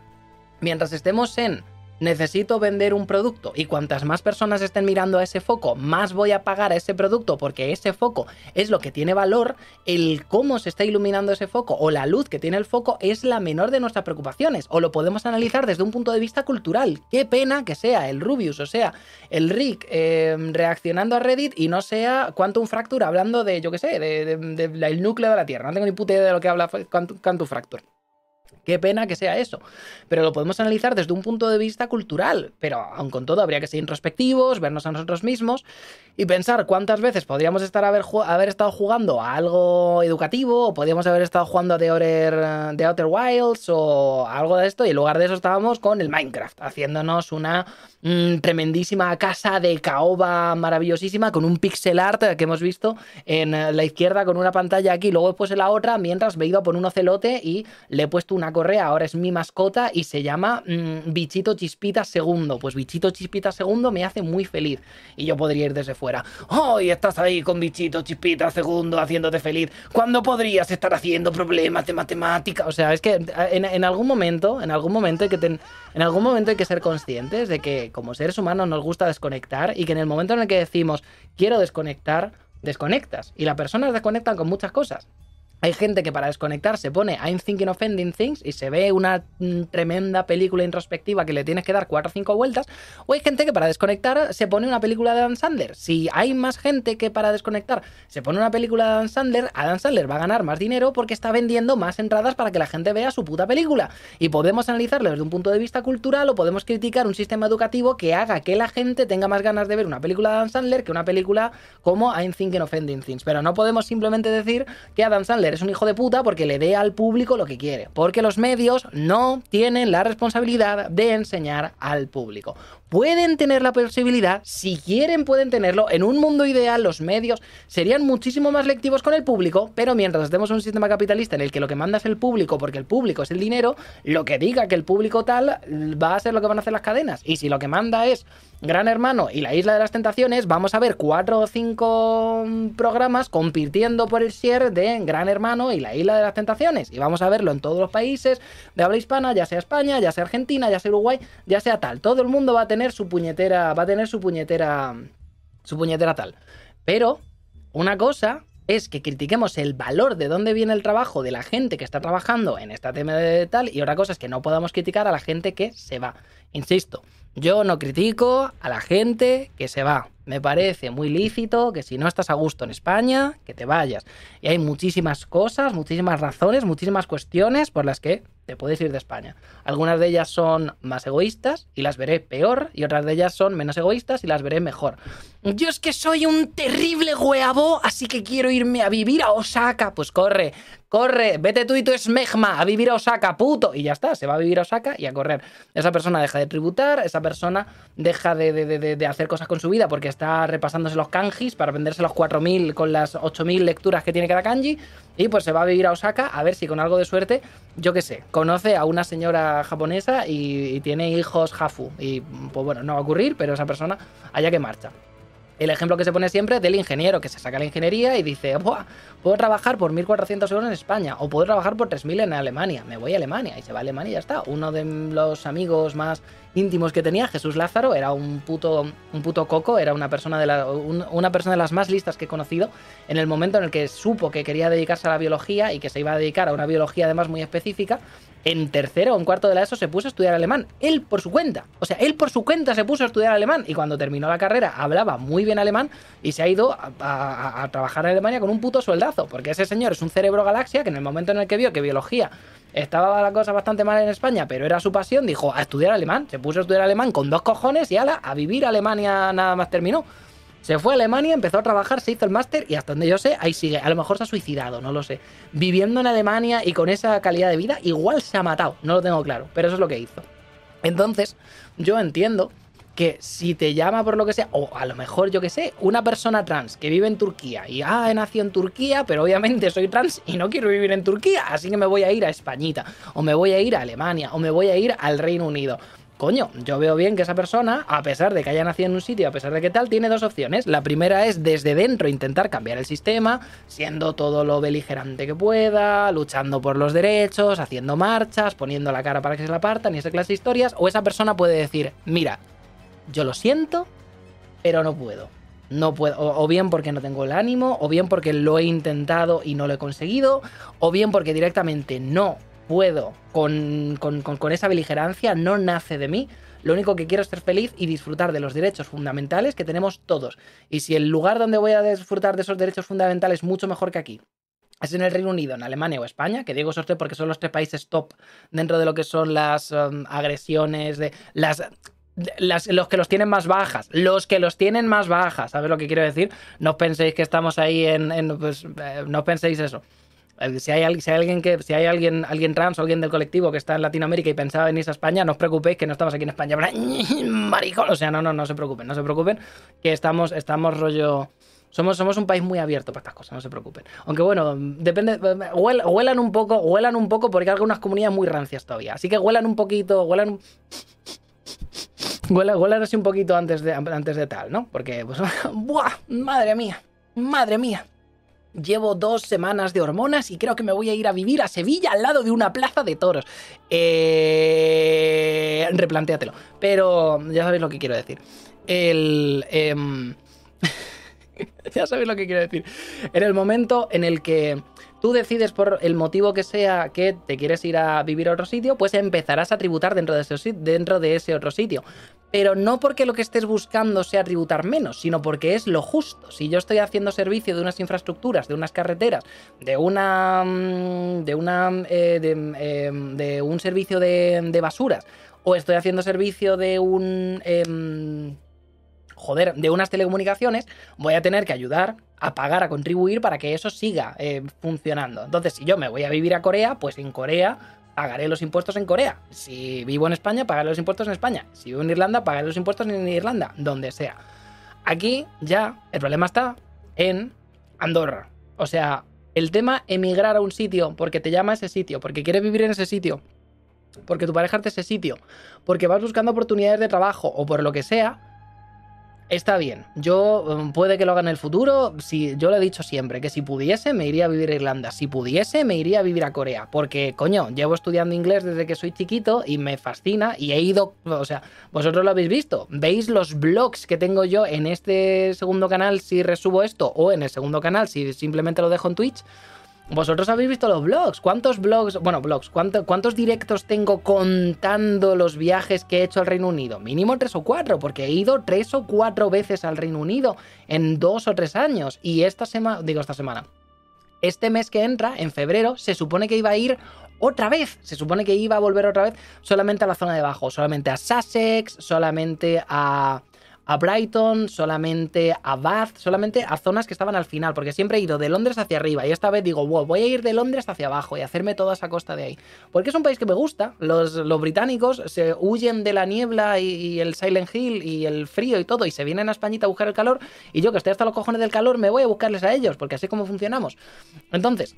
mientras estemos en necesito vender un producto y cuantas más personas estén mirando a ese foco, más voy a pagar a ese producto porque ese foco es lo que tiene valor, el cómo se está iluminando ese foco o la luz que tiene el foco es la menor de nuestras preocupaciones o lo podemos analizar desde un punto de vista cultural. Qué pena que sea el Rubius, o sea, el Rick em, reaccionando a Reddit y no sea Quantum Fracture hablando de, yo qué sé, del núcleo de la Tierra. No tengo ni puta idea de lo que habla Quantum Fracture. Qué pena que sea eso. Pero lo podemos analizar desde un punto de vista cultural. Pero aun con todo, habría que ser introspectivos, vernos a nosotros mismos y pensar cuántas veces podríamos estar haber, haber estado jugando a algo educativo, o podríamos haber estado jugando a The Outer, The Outer Wilds o algo de esto, y en lugar de eso estábamos con el Minecraft, haciéndonos una mm, tremendísima casa de caoba maravillosísima con un pixel art que hemos visto en la izquierda con una pantalla aquí, luego después en la otra, mientras me he ido a poner un ocelote y le he puesto una correa, ahora es mi mascota y se llama mm, Bichito Chispita Segundo. Pues Bichito Chispita Segundo me hace muy feliz y yo podría ir desde fuera. ¡Oh! estás ahí con Bichito Chispita Segundo haciéndote feliz. ¿Cuándo podrías estar haciendo problemas de matemática? O sea, es que en, algún momento, en algún momento hay que en algún momento hay que ser conscientes de que como seres humanos nos gusta desconectar y que en el momento en el que decimos quiero desconectar, desconectas. Y las personas desconectan con muchas cosas. Hay gente que para desconectar se pone I'm thinking of ending things y se ve una mm, tremenda película introspectiva que le tienes que dar cuatro o cinco vueltas. O hay gente que para desconectar se pone una película de Adam Sandler. Si hay más gente que para desconectar se pone una película de Adam Sandler, Adam Sandler va a ganar más dinero porque está vendiendo más entradas para que la gente vea su puta película. Y podemos analizarlo desde un punto de vista cultural o podemos criticar un sistema educativo que haga que la gente tenga más ganas de ver una película de Adam Sandler que una película como I'm thinking of ending things. Pero no podemos simplemente decir que Adam Sandler es un hijo de puta porque le dé al público lo que quiere. Porque los medios no tienen la responsabilidad de enseñar al público pueden tener la posibilidad, si quieren pueden tenerlo, en un mundo ideal los medios serían muchísimo más lectivos con el público, pero mientras en un sistema capitalista en el que lo que manda es el público, porque el público es el dinero, lo que diga que el público tal va a ser lo que van a hacer las cadenas. Y si lo que manda es Gran Hermano y la Isla de las Tentaciones, vamos a ver cuatro o cinco programas compitiendo por el share de Gran Hermano y la Isla de las Tentaciones. Y vamos a verlo en todos los países de habla hispana, ya sea España, ya sea Argentina, ya sea Uruguay, ya sea tal. Todo el mundo va a tener su puñetera, va a tener su puñetera, su puñetera tal. Pero una cosa es que critiquemos el valor de dónde viene el trabajo de la gente que está trabajando en esta tema de tal y otra cosa es que no podamos criticar a la gente que se va. Insisto, yo no critico a la gente que se va. Me parece muy lícito que si no estás a gusto en España, que te vayas. Y hay muchísimas cosas, muchísimas razones, muchísimas cuestiones por las que te puedes ir de España. Algunas de ellas son más egoístas y las veré peor, y otras de ellas son menos egoístas y las veré mejor. Yo es que soy un terrible huevo, así que quiero irme a vivir a Osaka. Pues corre, corre, vete tú y tu esmegma a vivir a Osaka, puto. Y ya está, se va a vivir a Osaka y a correr. Esa persona deja de tributar, esa persona deja de, hacer cosas con su vida porque está repasándose los kanjis para venderse los 4.000 con las 8.000 lecturas que tiene cada kanji. Y pues se va a vivir a Osaka a ver si con algo de suerte, yo qué sé, conoce a una señora japonesa y, y tiene hijos Hafu. Y pues bueno, no va a ocurrir, pero esa persona allá que marcha. El ejemplo que se pone siempre del ingeniero que se saca la ingeniería y dice, Buah, puedo trabajar por 1.400 euros en España o puedo trabajar por 3.000 en Alemania. Me voy a Alemania y se va a Alemania y ya está. Uno de los amigos más íntimos que tenía, Jesús Lázaro, era un puto, un puto coco, era una persona, de la, una persona de las más listas que he conocido en el momento en el que supo que quería dedicarse a la biología y que se iba a dedicar a una biología además muy específica en tercero o en cuarto de la ESO se puso a estudiar alemán. Él por su cuenta. O sea, él por su cuenta se puso a estudiar alemán. Y cuando terminó la carrera hablaba muy bien alemán y se ha ido a, trabajar en Alemania con un puto sueldazo. Porque ese señor es un cerebro galaxia que en el momento en el que vio que biología estaba la cosa bastante mal en España, pero era su pasión, dijo a estudiar alemán. Se puso a estudiar alemán con dos cojones y ala, a vivir Alemania nada más terminó. Se fue a Alemania, empezó a trabajar, se hizo el máster y hasta donde yo sé, ahí sigue. A lo mejor se ha suicidado, no lo sé. Viviendo en Alemania y con esa calidad de vida, igual se ha matado, no lo tengo claro, pero eso es lo que hizo. Entonces, yo entiendo que si te llama por lo que sea, o a lo mejor yo que sé, una persona trans que vive en Turquía y ah, he nacido en Turquía, pero obviamente soy trans y no quiero vivir en Turquía, así que me voy a ir a Españita, o me voy a ir a Alemania, o me voy a ir al Reino Unido coño, yo veo bien que esa persona, a pesar de que haya nacido en un sitio, a pesar de que tal, tiene dos opciones. La primera es desde dentro intentar cambiar el sistema, siendo todo lo beligerante que pueda, luchando por los derechos, haciendo marchas, poniendo la cara para que se la apartan y esa clase de historias. O esa persona puede decir, mira, yo lo siento, pero no puedo. No puedo, o, bien porque no tengo el ánimo, o bien porque lo he intentado y no lo he conseguido, o bien porque directamente no puedo con, esa beligerancia, no nace de mí. Lo único que quiero es ser feliz y disfrutar de los derechos fundamentales que tenemos todos. Y si el lugar donde voy a disfrutar de esos derechos fundamentales mucho mejor que aquí es en el Reino Unido, en Alemania o España, que digo esos tres porque son los tres países top dentro de lo que son las um, agresiones, de las los que los tienen más bajas, los que los tienen más bajas, ¿sabes lo que quiero decir? No penséis que estamos ahí en, pues, eh, no penséis eso. Eh, si hay, alguien si hay alguien, alguien trans o alguien del colectivo que está en Latinoamérica y pensaba venirse a España, no os preocupéis que no estamos aquí en España. Maricón. O sea, no, no, no se preocupen, no se preocupen, que estamos, estamos rollo. Somos, somos un país muy abierto para estas cosas, no se preocupen. Aunque bueno, depende. huelan un poco, huelan un poco porque hay algunas comunidades muy rancias todavía. Así que huelan un poquito, huelan. Huelan, así un poquito antes de, antes de tal, ¿no? Porque, pues, ¡buah! ¡Madre mía! ¡Madre mía! Llevo dos semanas de hormonas y creo que me voy a ir a vivir a Sevilla al lado de una plaza de toros. Eh... Replantéatelo. Pero ya sabéis lo que quiero decir. El... Em, ya sabéis lo que quiero decir. En el momento en el que tú decides por el motivo que sea que te quieres ir a vivir a otro sitio, pues empezarás a tributar dentro de ese, de otro sitio pero no porque lo que estés buscando sea tributar menos, sino porque es lo justo. Si yo estoy haciendo servicio de unas infraestructuras, de unas carreteras, de una mm, de una eh, em, de, un servicio de, basuras, o estoy haciendo servicio de un em, joder, de unas telecomunicaciones, voy a tener que ayudar a pagar, a contribuir para que eso siga eh, funcionando. Entonces, si yo me voy a vivir a Corea, pues en Corea pagaré los impuestos en Corea. Si vivo en España, pagaré los impuestos en España. Si vivo en Irlanda, pagaré los impuestos en Irlanda, donde sea. Aquí ya el problema está en Andorra. O sea, el tema emigrar a un sitio porque te llama a ese sitio, porque quieres vivir en ese sitio, porque tu pareja de ese sitio, porque vas buscando oportunidades de trabajo o por lo que sea, Está bien, yo um, puede que lo haga en el futuro, si yo lo he dicho siempre, que si pudiese me iría a vivir a Irlanda, si pudiese me iría a vivir a Corea, porque coño, llevo estudiando inglés desde que soy chiquito y me fascina y he ido, o sea, vosotros lo habéis visto, veis los blogs que tengo yo en este segundo canal si resubo esto o en el segundo canal si simplemente lo dejo en Twitch. Vosotros habéis visto los blogs. ¿Cuántos blogs, bueno, blogs, cuántos directos tengo contando los viajes que he hecho al Reino Unido? Mínimo tres o cuatro, porque he ido tres o cuatro veces al Reino Unido en dos o tres años. Y esta semana, digo esta semana, este mes que entra, en febrero, se supone que iba a ir otra vez. Se supone que iba a volver otra vez solamente a la zona de abajo, solamente a Sussex, solamente a a Brighton, solamente a Bath, solamente a zonas que estaban al final, porque siempre he ido de Londres hacia arriba y esta vez digo, wow, voy a ir de Londres hacia abajo y hacerme toda esa costa de ahí. Porque es un país que me gusta, los, los británicos se huyen de la niebla y, el Silent Hill y el frío y todo y se vienen a Españita a buscar el calor y yo que estoy hasta los cojones del calor me voy a buscarles a ellos, porque así como funcionamos. Entonces,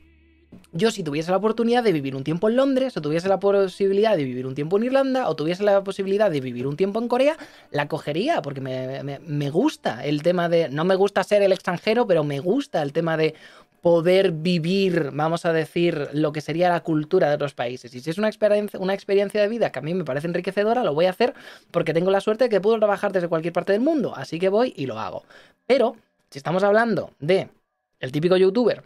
yo si tuviese la oportunidad de vivir un tiempo en Londres, o tuviese la posibilidad de vivir un tiempo en Irlanda, o tuviese la posibilidad de vivir un tiempo en Corea, la cogería, porque me, me, gusta el tema de, no me gusta ser el extranjero, pero me gusta el tema de poder vivir, vamos a decir, lo que sería la cultura de otros países. Y si es una experiencia, una experiencia de vida que a mí me parece enriquecedora, lo voy a hacer porque tengo la suerte de que puedo trabajar desde cualquier parte del mundo. Así que voy y lo hago. Pero, si estamos hablando de el típico youtuber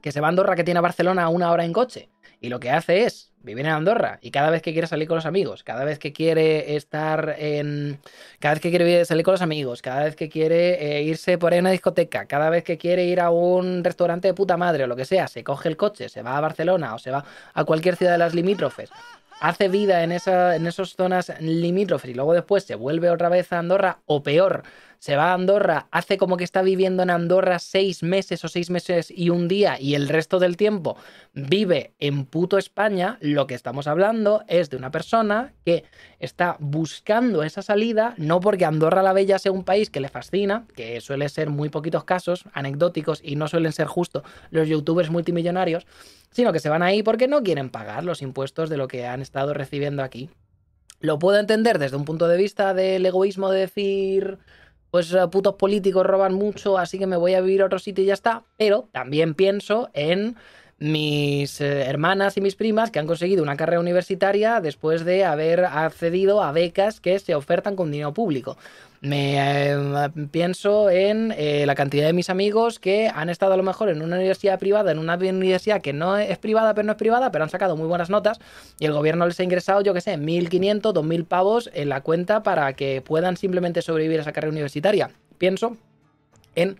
que se va a Andorra que tiene a Barcelona una hora en coche y lo que hace es vivir en Andorra y cada vez que quiere salir con los amigos, cada vez que quiere estar en... cada vez que quiere salir con los amigos, cada vez que quiere eh, irse por ahí a una discoteca, cada vez que quiere ir a un restaurante de puta madre o lo que sea, se coge el coche, se va a Barcelona o se va a cualquier ciudad de las limítrofes, hace vida en, esa, en esas zonas limítrofes y luego después se vuelve otra vez a Andorra o peor, se va a Andorra, hace como que está viviendo en Andorra seis meses o seis meses y un día y el resto del tiempo vive en puto España, lo que estamos hablando es de una persona que está buscando esa salida, no porque Andorra la Bella sea un país que le fascina, que suele ser muy poquitos casos anecdóticos y no suelen ser justo los youtubers multimillonarios, sino que se van ahí porque no quieren pagar los impuestos de lo que han estado recibiendo aquí. Lo puedo entender desde un punto de vista del egoísmo de decir, pues eh, putos políticos roban mucho, así que me voy a vivir a otro sitio y ya está. Pero también pienso en mis eh, hermanas y mis primas que han conseguido una carrera universitaria después de haber accedido a becas que se ofertan con dinero público. Me eh, pienso en eh, la cantidad de mis amigos que han estado a lo mejor en una universidad privada, en una universidad que no es privada, pero no es privada, pero han sacado muy buenas notas y el gobierno les ha ingresado, yo que sé, 1.500, 2.000 pavos en la cuenta para que puedan simplemente sobrevivir a esa carrera universitaria. Pienso en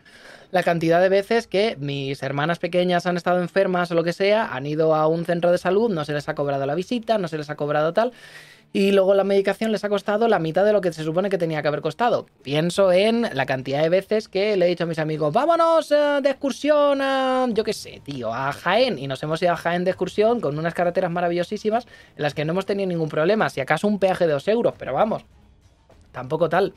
la cantidad de veces que mis hermanas pequeñas han estado enfermas o lo que sea, han ido a un centro de salud, no se les ha cobrado la visita, no se les ha cobrado tal, y luego la medicación les ha costado la mitad de lo que se supone que tenía que haber costado. Pienso en la cantidad de veces que le he dicho a mis amigos, vámonos eh, de excursión a, yo qué sé, tío, a Jaén. Y nos hemos ido a Jaén de excursión con unas carreteras maravillosísimas en las que no hemos tenido ningún problema. Si acaso un peaje de dos euros, pero vamos, tampoco tal.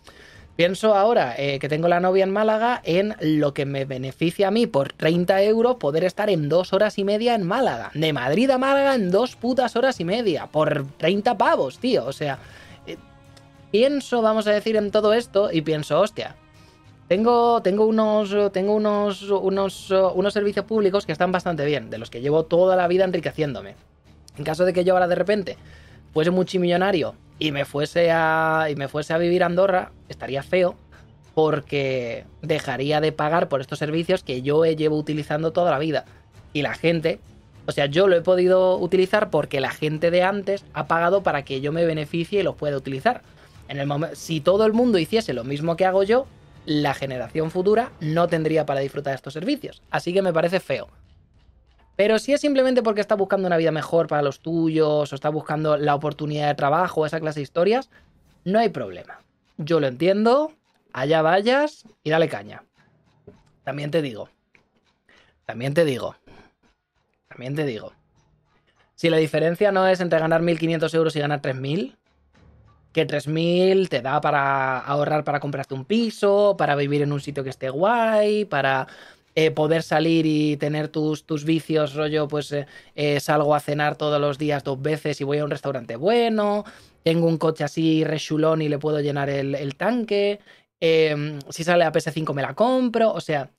Pienso ahora eh, que tengo la novia en Málaga en lo que me beneficia a mí por 30 euros poder estar en dos horas y media en Málaga. De Madrid a Málaga en dos putas horas y media. Por 30 pavos, tío. O sea, eh, pienso, vamos a decir, en todo esto y pienso, hostia. Tengo, tengo, unos, tengo unos, unos, unos servicios públicos que están bastante bien, de los que llevo toda la vida enriqueciéndome. En caso de que yo ahora de repente fuese multimillonario y me fuese a, y me fuese a vivir a Andorra, estaría feo porque dejaría de pagar por estos servicios que yo llevo utilizando toda la vida. Y la gente, o sea, yo lo he podido utilizar porque la gente de antes ha pagado para que yo me beneficie y los pueda utilizar. En el si todo el mundo hiciese lo mismo que hago yo, la generación futura no tendría para disfrutar de estos servicios. Así que me parece feo. Pero si es simplemente porque está buscando una vida mejor para los tuyos o está buscando la oportunidad de trabajo, esa clase de historias, no hay problema. Yo lo entiendo, allá vayas y dale caña. También te digo, también te digo, también te digo. Si la diferencia no es entre ganar 1.500 euros y ganar 3.000, que 3.000 te da para ahorrar para comprarte un piso, para vivir en un sitio que esté guay, para eh, poder salir y tener tus, tus vicios, rollo, pues eh, eh, salgo a cenar todos los días dos veces y voy a un restaurante bueno, tengo un coche así rechulón y le puedo llenar el, tanque, em, si sale a PS5 me la compro, o sea,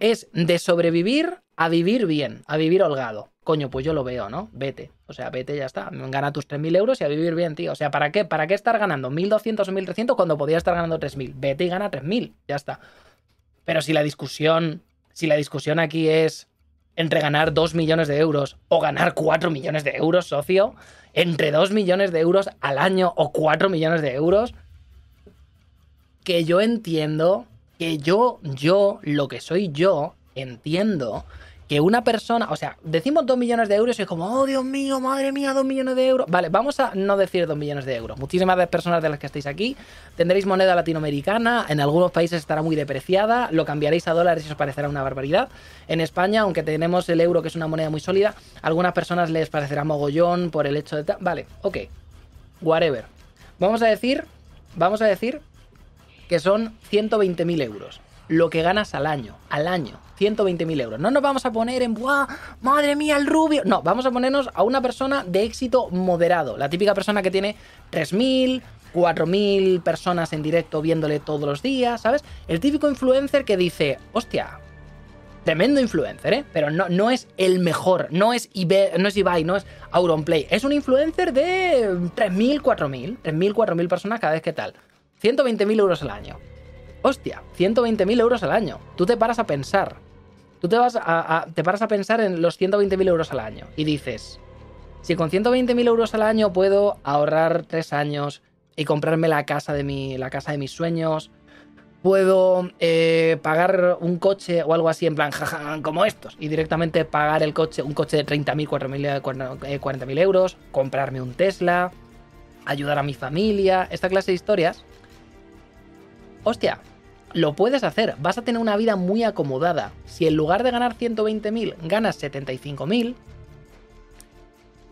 es de sobrevivir a vivir bien, a vivir holgado. Coño, pues yo lo veo, ¿no? Vete. O sea, vete, ya está. Gana tus 3.000 euros y a vivir bien, tío. O sea, ¿para qué? ¿Para qué estar ganando 1.200 o 1.300 cuando podía estar ganando 3.000? Vete y gana 3.000, ya está. Pero si la discusión si la discusión aquí es entre ganar 2 millones de euros o ganar 4 millones de euros, socio, entre 2 millones de euros al año o 4 millones de euros, que yo entiendo, que yo, yo, lo que soy yo, entiendo que una persona, o sea, decimos 2 millones de euros y es como, oh Dios mío, madre mía, 2 millones de euros. Vale, vamos a no decir 2 millones de euros. Muchísimas personas de las que estáis aquí tendréis moneda latinoamericana, en algunos países estará muy depreciada, lo cambiaréis a dólares y os parecerá una barbaridad. En España, aunque tenemos el euro que es una moneda muy sólida, a algunas personas les parecerá mogollón por el hecho de... Vale, ok, whatever. Vamos a decir, vamos a decir que son 120.000 euros, lo que ganas al año, al año 120.000 euros. No nos vamos a poner en, ¡buah! ¡Madre mía, el rubio! No, vamos a ponernos a una persona de éxito moderado. La típica persona que tiene 3.000, 4.000 personas en directo viéndole todos los días, ¿sabes? El típico influencer que dice, hostia, tremendo influencer, ¿eh? Pero no, no es el mejor, no es, Ibai, no es Ibai, no es Auronplay. Es un influencer de 3.000, 4.000, 3.000, 4.000 personas cada vez que tal. 120.000 euros al año. Hostia, 120.000 euros al año. Tú te paras a pensar. Tú te, vas a, te paras a pensar en los 120.000 euros al año y dices, si con 120.000 euros al año puedo ahorrar 3 años y comprarme la casa de, mi, la casa de mis sueños, puedo eh, pagar un coche o algo así en plan jaja, como estos y directamente pagar el coche, un coche de 30.000, 40.000 euros, comprarme un Tesla, ayudar a mi familia, esta clase de historias. Hostia, lo puedes hacer, vas a tener una vida muy acomodada. Si en lugar de ganar 120.000 ganas 75.000,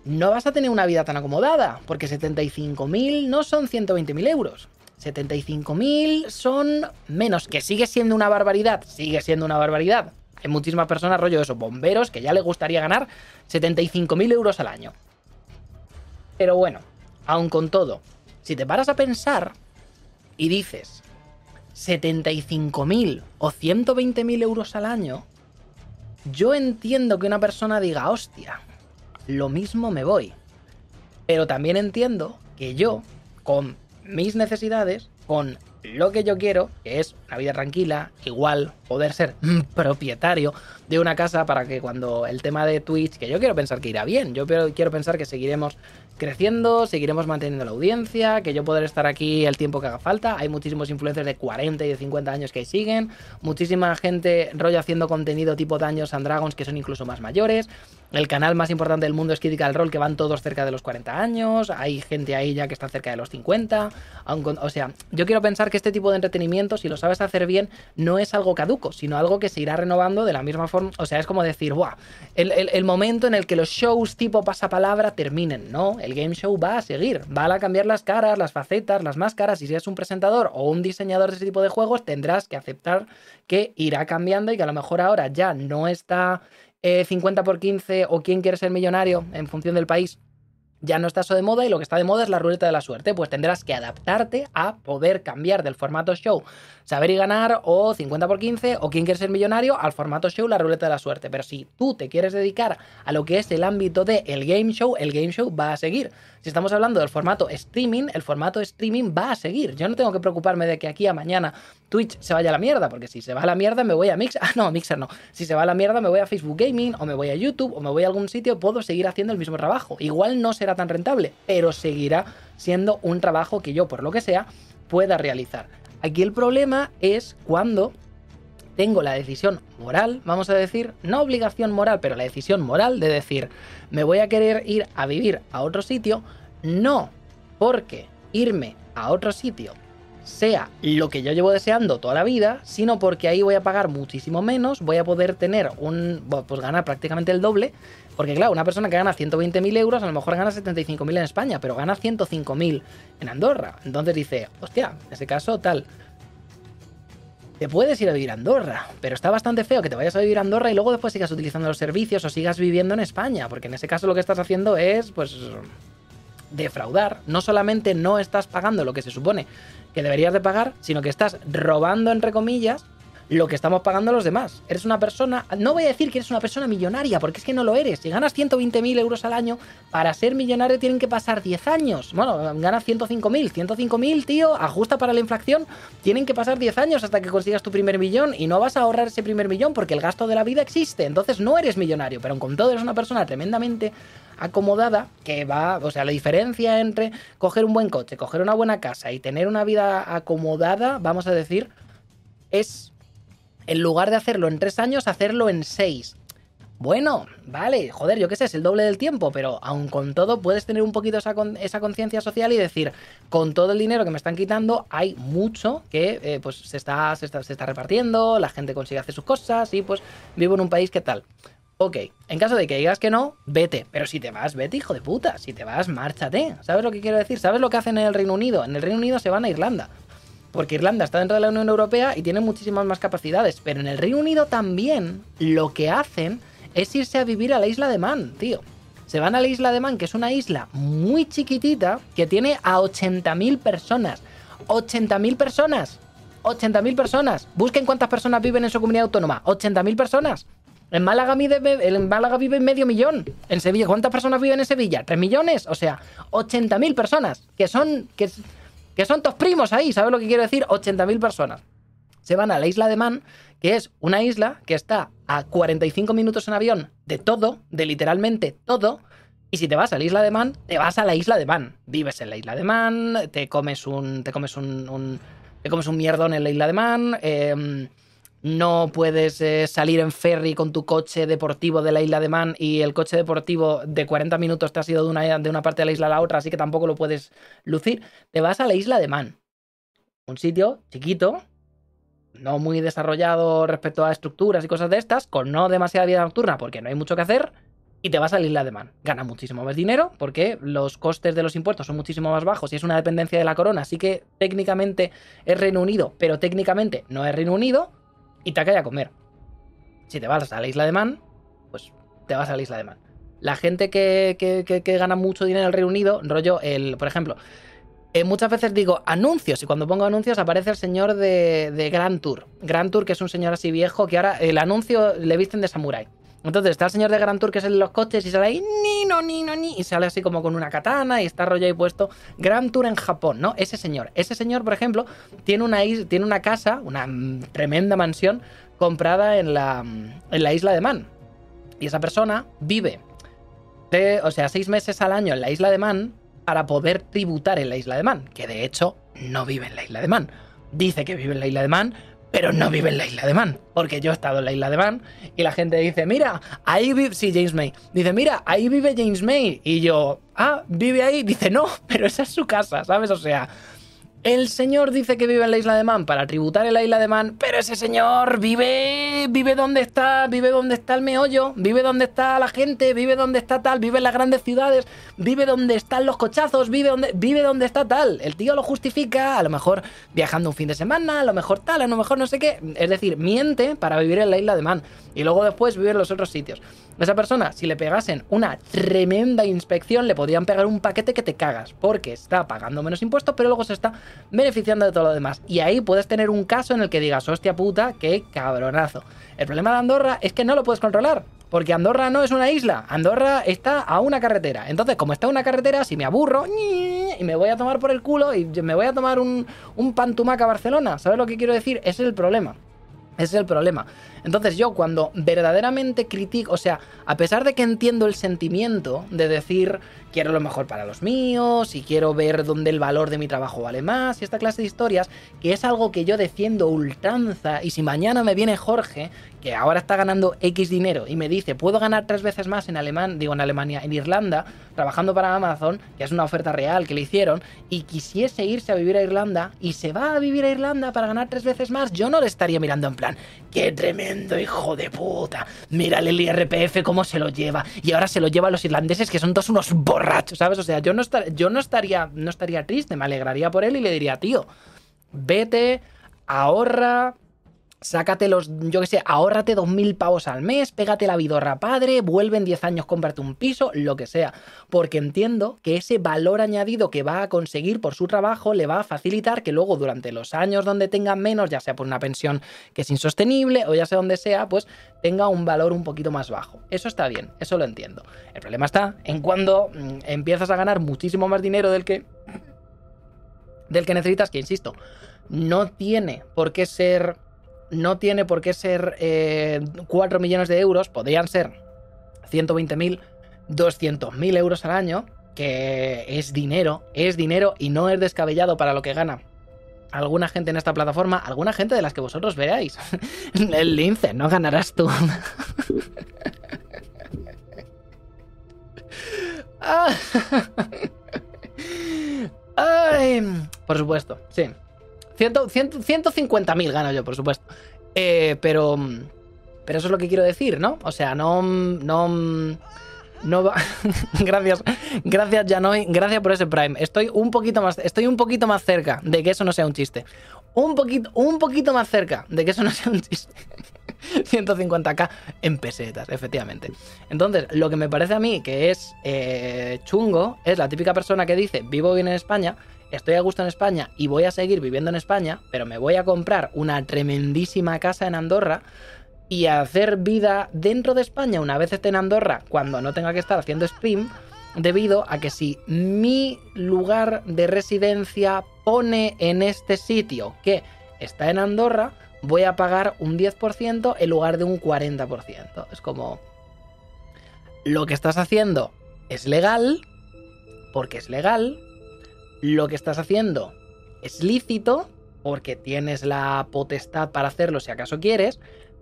no vas a tener una vida tan acomodada, porque 75.000 no son 120.000 euros. 75.000 son menos, que sigue siendo una barbaridad, sigue siendo una barbaridad. Hay muchísimas personas, rollo de esos bomberos, que ya les gustaría ganar 75.000 euros al año. Pero bueno, aun con todo, si te paras a pensar y dices 75.000 o 120.000 euros al año, yo entiendo que una persona diga, hostia, lo mismo me voy. Pero también entiendo que yo, con mis necesidades, con lo que yo quiero, que es una vida tranquila, igual poder ser propietario de una casa para que cuando el tema de Twitch, que yo quiero pensar que irá bien, yo quiero pensar que seguiremos creciendo, seguiremos manteniendo la audiencia, que yo poder estar aquí el tiempo que haga falta. Hay muchísimos influencers de 40 y de 50 años que siguen, muchísima gente rollo haciendo contenido tipo Daños and Dragons que son incluso más mayores. El canal más importante del mundo es Critical Role, que van todos cerca de los 40 años. Hay gente ahí ya que está cerca de los 50. o sea, yo quiero pensar que este tipo de entretenimiento, si lo sabes hacer bien, no es algo caduco, sino algo que se irá renovando de la misma forma. O sea, es como decir, ¡buah! El, el momento en el que los shows tipo pasapalabra terminen, ¿no? El game show va a seguir. Va a cambiar las caras, las facetas, las máscaras. Y si eres un presentador o un diseñador de ese tipo de juegos, tendrás que aceptar que irá cambiando y que a lo mejor ahora ya no está 50 eh, por 15 o quién quiere ser millonario en función del país, ya no está eso de moda y lo que está de moda es la ruleta de la suerte, pues tendrás que adaptarte a poder cambiar del formato show saber y ganar o 50 por 15 o quién quiere ser millonario al formato show la ruleta de la suerte. Pero si tú te quieres dedicar a lo que es el ámbito de el game show, el game show va a seguir. Si estamos hablando del formato streaming, el formato streaming va a seguir. Yo no tengo que preocuparme de que aquí a mañana Twitch se vaya a la mierda, porque si se va a la mierda me voy a Mixer. Ah, no, Mixer no. Si se va a la mierda me voy a Facebook Gaming o me voy a YouTube o me voy a algún sitio, puedo seguir haciendo el mismo trabajo. Igual no será tan rentable, pero seguirá siendo un trabajo que yo, por lo que sea, pueda realizar. Aquí el problema es cuando tengo la decisión moral, vamos a decir, no obligación moral, pero la decisión moral de decir, me voy a querer ir a vivir a otro sitio, no porque irme a otro sitio sea lo que yo llevo deseando toda la vida, sino porque ahí voy a pagar muchísimo menos, voy a poder tener un, pues ganar prácticamente el doble, porque claro, una persona que gana 120.000 euros a lo mejor gana 75.000 en España, pero gana 105.000 en Andorra. Entonces dice, hostia, en ese caso tal. Te puedes ir a vivir a Andorra, pero está bastante feo que te vayas a vivir a Andorra y luego después sigas utilizando los servicios o sigas viviendo en España, porque en ese caso lo que estás haciendo es, pues, defraudar. No solamente no estás pagando lo que se supone que deberías de pagar, sino que estás robando, entre comillas, lo que estamos pagando los demás. Eres una persona, no voy a decir que eres una persona millonaria, porque es que no lo eres. Si ganas 120.000 euros al año, para ser millonario tienen que pasar 10 años. Bueno, ganas 105.000. 105.000, tío, ajusta para la inflación, tienen que pasar 10 años hasta que consigas tu primer millón y no vas a ahorrar ese primer millón porque el gasto de la vida existe. Entonces no eres millonario, pero con todo eres una persona tremendamente acomodada que va, o sea, la diferencia entre coger un buen coche, coger una buena casa y tener una vida acomodada, vamos a decir, es en lugar de hacerlo en tres años, hacerlo en seis. Bueno, vale, joder, yo qué sé, es el doble del tiempo, pero aun con todo puedes tener un poquito esa, esa conciencia social y decir, con todo el dinero que me están quitando, hay mucho que eh, pues se está, se está, se está repartiendo, la gente consigue hacer sus cosas y pues vivo en un país que tal. Ok, en caso de que digas que no, vete. Pero si te vas, vete, hijo de puta. Si te vas, márchate. ¿Sabes lo que quiero decir? ¿Sabes lo que hacen en el Reino Unido? En el Reino Unido se van a Irlanda. Porque Irlanda está dentro de la Unión Europea y tiene muchísimas más capacidades. Pero en el Reino Unido también lo que hacen es irse a vivir a la isla de Man, tío. Se van a la isla de Man, que es una isla muy chiquitita que tiene a 80.000 personas. 80.000 personas. 80.000 personas. Busquen cuántas personas viven en su comunidad autónoma. 80.000 personas. En Málaga, en Málaga vive medio millón. En Sevilla, ¿cuántas personas viven en Sevilla? ¿Tres millones? O sea, 80.000 personas. Que son, que, que son tus primos ahí, ¿sabes lo que quiero decir? 80.000 personas. Se van a la isla de Man, que es una isla que está a 45 minutos en avión de todo, de literalmente todo. Y si te vas a la isla de Man, te vas a la isla de Man. Vives en la isla de Man, te comes un. te comes un te comes un mierdón en la isla de Man, em, no puedes eh, salir en ferry con tu coche deportivo de la isla de Man y el coche deportivo de 40 minutos te has ido de una, de una parte de la isla a la otra, así que tampoco lo puedes lucir. Te vas a la isla de Man, un sitio chiquito, no muy desarrollado respecto a estructuras y cosas de estas, con no demasiada vida nocturna porque no hay mucho que hacer, y te vas a la isla de Man. Gana muchísimo más dinero porque los costes de los impuestos son muchísimo más bajos y es una dependencia de la corona, así que técnicamente es Reino Unido, pero técnicamente no es Reino Unido y te cae a comer. Si te vas a la isla de Man, pues te vas a la isla de Man. La gente que, que, gana mucho dinero en el Reino Unido, rollo, el, por ejemplo, eh, muchas veces digo anuncios y cuando pongo anuncios aparece el señor de, de Grand Tour. Grand Tour, que es un señor así viejo, que ahora el anuncio le visten de samurái. Entonces está el señor de Grand Tour que es de los coches y sale ahí, ni, no, ni, no, ni, y sale así como con una katana y está rollo ahí puesto. Grand Tour en Japón, ¿no? Ese señor. Ese señor, por ejemplo, tiene una, tiene una casa, una tremenda mansión comprada en la, en la isla de Man. Y esa persona vive, de, o sea, seis meses al año en la isla de Man para poder tributar en la isla de Man, que de hecho no vive en la isla de Man. Dice que vive en la isla de Man, pero no vive en la isla de Man. Porque yo he estado en la isla de Man y la gente dice, mira, ahí vive, sí, James May, dice, mira, ahí vive James May. Y yo, ah, vive ahí, dice, no, pero esa es su casa, ¿sabes? O sea, el señor dice que vive en la isla de Man para tributar en la isla de Man, pero ese señor vive, vive donde está, vive donde está el meollo, vive donde está la gente, vive donde está tal, vive en las grandes ciudades, vive donde están los cochazos, vive donde, vive donde está tal. El tío lo justifica, a lo mejor viajando un fin de semana, a lo mejor tal, a lo mejor no sé qué. Es decir, miente para vivir en la isla de Man y luego después vivir en los otros sitios. Esa persona, si le pegasen una tremenda inspección, le podrían pegar un paquete que te cagas, porque está pagando menos impuestos, pero luego se está beneficiando de todo lo demás. Y ahí puedes tener un caso en el que digas, hostia puta, qué cabronazo. El problema de Andorra es que no lo puedes controlar, porque Andorra no es una isla, Andorra está a una carretera. Entonces, como está a una carretera, si me aburro y me voy a tomar por el culo y me voy a tomar un, un pantumaca Barcelona, ¿sabes lo que quiero decir? Ese es el problema. Ese es el problema. Entonces yo cuando verdaderamente critico, o sea, a pesar de que entiendo el sentimiento de decir quiero lo mejor para los míos y quiero ver dónde el valor de mi trabajo vale más y esta clase de historias, que es algo que yo defiendo ultranza y si mañana me viene Jorge, que ahora está ganando X dinero y me dice puedo ganar tres veces más en Alemania, digo en Alemania, en Irlanda, trabajando para Amazon, que es una oferta real que le hicieron, y quisiese irse a vivir a Irlanda y se va a vivir a Irlanda para ganar tres veces más, yo no le estaría mirando en plan, qué tremendo hijo de puta. Mírale el IRPF cómo se lo lleva. Y ahora se lo lleva a los irlandeses que son todos unos borrachos, ¿sabes? O sea, yo no, yo no, estaría, no estaría triste, me alegraría por él y le diría, tío, vete, ahorra, Sácate los, yo qué sé, ahórrate 2.000 pavos al mes, pégate la vidorra padre, vuelve en 10 años, cómprate un piso, lo que sea. Porque entiendo que ese valor añadido que va a conseguir por su trabajo le va a facilitar que luego durante los años donde tenga menos, ya sea por una pensión que es insostenible o ya sea donde sea, pues tenga un valor un poquito más bajo. Eso está bien, eso lo entiendo. El problema está en cuando mm, empiezas a ganar muchísimo más dinero del que del que necesitas, que insisto, no tiene por qué ser no tiene por qué ser 4 eh, millones de euros, podrían ser 120.000, 200.000 euros al año, que es dinero, es dinero y no es descabellado para lo que gana alguna gente en esta plataforma, alguna gente de las que vosotros veáis. El lince, no ganarás tú. por supuesto, sí. 150.000 gano yo, por supuesto. Eh, pero. Pero eso es lo que quiero decir, ¿no? O sea, no. No. No va. gracias. Gracias, Janoy. Gracias por ese Prime. Estoy un poquito más. Estoy un poquito más cerca de que eso no sea un chiste. un poquito, un poquito más cerca de que eso no sea un chiste. 150k en pesetas, efectivamente. Entonces, lo que me parece a mí que es eh, chungo es la típica persona que dice, vivo bien en España, estoy a gusto en España y voy a seguir viviendo en España, pero me voy a comprar una tremendísima casa en Andorra y a hacer vida dentro de España una vez esté en Andorra cuando no tenga que estar haciendo stream debido a que si mi lugar de residencia pone en este sitio que está en Andorra, voy a pagar un 10% en lugar de un 40%. Es como... Lo que estás haciendo es legal, porque es legal. Lo que estás haciendo es lícito, porque tienes la potestad para hacerlo si acaso quieres,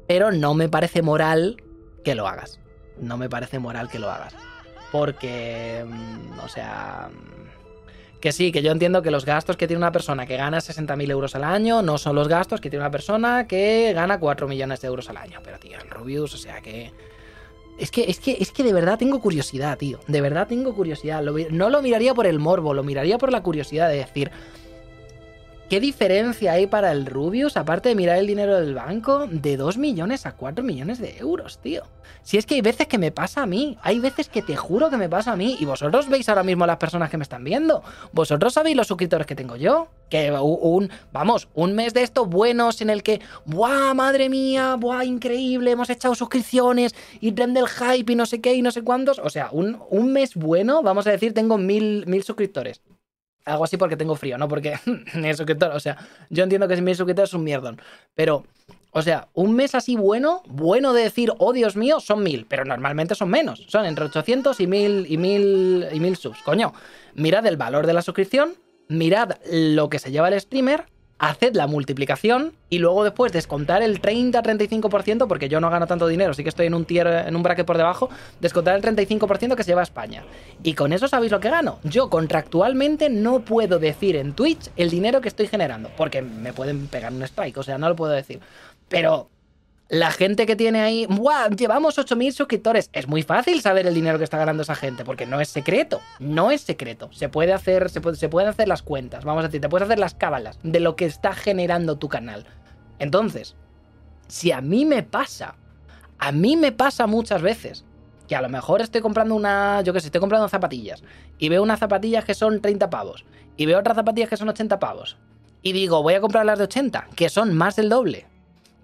pero no me parece moral que lo hagas. No me parece moral que lo hagas. Porque, mm, o sea, mm, que sí, que yo entiendo que los gastos que tiene una persona que gana 60.000 euros al año no son los gastos que tiene una persona que gana 4 millones de euros al año. Pero, tío, el Rubius, o sea que... Es que, es que, es que de verdad tengo curiosidad, tío. De verdad tengo curiosidad. no lo miraría por el morbo, lo miraría por la curiosidad de decir... ¿Qué diferencia hay para el Rubius, aparte de mirar el dinero del banco, de 2 millones a 4 millones de euros, tío? Si es que hay veces que me pasa a mí, hay veces que te juro que me pasa a mí, y vosotros veis ahora mismo las personas que me están viendo, vosotros sabéis los suscriptores que tengo yo, que un, vamos, un mes de estos buenos en el que, ¡buah, madre mía! ¡buah, increíble! Hemos echado suscripciones y tren del hype y no sé qué y no sé cuántos, o sea, un, un mes bueno, vamos a decir, tengo mil, mil suscriptores. Algo así porque tengo frío, no porque suscriptor. O sea, yo entiendo que suscriptor es un mierdón. Pero, o sea, un mes así bueno, bueno de decir, oh Dios mío, son mil. Pero normalmente son menos. Son entre 800 y mil y mil y mil subs. Coño, mirad el valor de la suscripción, mirad lo que se lleva el streamer haced la multiplicación y luego después descontar el 30-35%, porque yo no gano tanto dinero, sí que estoy en un tier, en un bracket por debajo, descontar el 35% que se lleva a España. Y con eso sabéis lo que gano. Yo contractualmente no puedo decir en Twitch el dinero que estoy generando, porque me pueden pegar un strike, o sea, no lo puedo decir. Pero la gente que tiene ahí, ¡buah! Llevamos 8.000 suscriptores. Es muy fácil saber el dinero que está ganando esa gente, porque no es secreto. No es secreto. Se puede hacer, se, puede, se pueden hacer las cuentas, vamos a decir, te puedes hacer las cábalas de lo que está generando tu canal. Entonces, si a mí me pasa, a mí me pasa muchas veces que a lo mejor estoy comprando una, yo que sé, estoy comprando zapatillas y veo unas zapatillas que son 30 pavos y veo otras zapatillas que son 80 pavos y digo, voy a comprar las de 80, que son más del doble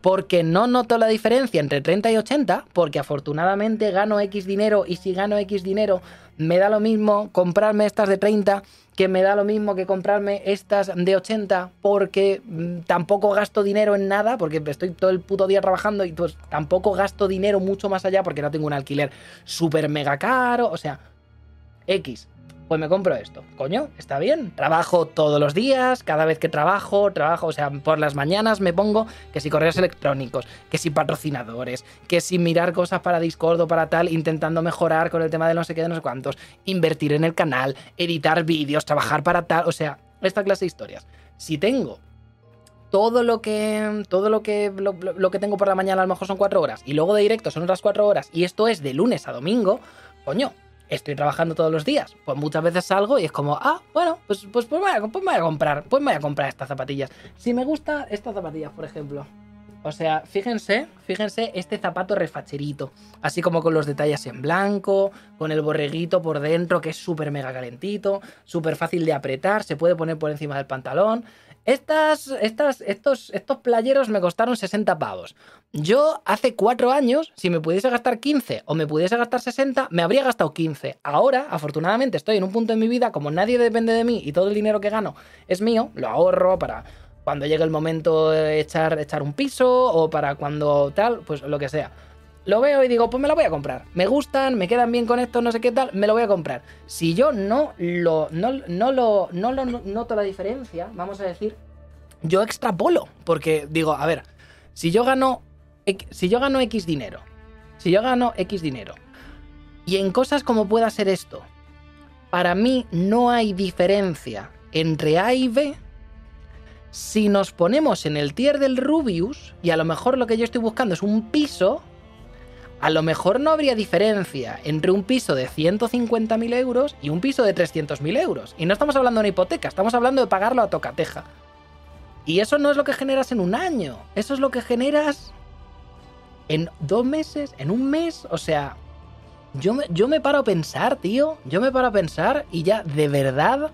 porque no noto la diferencia entre 30 y 80, porque afortunadamente gano X dinero y si gano X dinero me da lo mismo comprarme estas de 30 que me da lo mismo que comprarme estas de 80 porque mm, tampoco gasto dinero en nada, porque estoy todo el puto día trabajando y pues tampoco gasto dinero mucho más allá porque no tengo un alquiler súper mega caro, o sea, X pues me compro esto. Coño, está bien. Trabajo todos los días, cada vez que trabajo, trabajo, o sea, por las mañanas me pongo que si correos electrónicos, que si patrocinadores, que si mirar cosas para Discord o para tal, intentando mejorar con el tema de no sé qué, de no sé cuántos, invertir en el canal, editar vídeos, trabajar para tal, o sea, esta clase de historias. Si tengo todo lo que todo lo que lo, que tengo por la mañana a lo mejor son cuatro horas y luego de directo son otras cuatro horas y esto es de lunes a domingo, coño, estoy trabajando todos los días. Pues muchas veces salgo y es como, ah, bueno, pues, pues, pues, voy a, pues voy a comprar, pues voy a comprar estas zapatillas. Si me gusta estas zapatillas, por ejemplo. O sea, fíjense, fíjense este zapato refacherito, así como con los detalles en blanco, con el borreguito por dentro que es súper mega calentito, súper fácil de apretar, se puede poner por encima del pantalón. Estas, estas, estos, estos playeros me costaron 60 pavos. Yo hace 4 años, si me pudiese gastar 15 o me pudiese gastar 60, me habría gastado 15. Ahora, afortunadamente, estoy en un punto en mi vida, como nadie depende de mí y todo el dinero que gano es mío, lo ahorro para cuando llegue el momento de echar, echar un piso o para cuando tal, pues lo que sea lo veo y digo, pues me lo voy a comprar. Me gustan, me quedan bien con esto, no sé qué tal, me lo voy a comprar. Si yo no lo, no, no lo, no lo noto la diferencia, vamos a decir, yo extrapolo. Porque digo, a ver, si yo gano, si yo gano X dinero, si yo gano X dinero, y en cosas como pueda ser esto, para mí no hay diferencia entre A y B, si nos ponemos en el tier del Rubius, y a lo mejor lo que yo estoy buscando es un piso, a lo mejor no habría diferencia entre un piso de 150.000 euros y un piso de 300.000 euros. Y no estamos hablando de una hipoteca, estamos hablando de pagarlo a tocateja. Y eso no es lo que generas en un año, eso es lo que generas en dos meses, en un mes, o sea, yo me, yo me paro a pensar, tío, yo me paro a pensar y ya de verdad...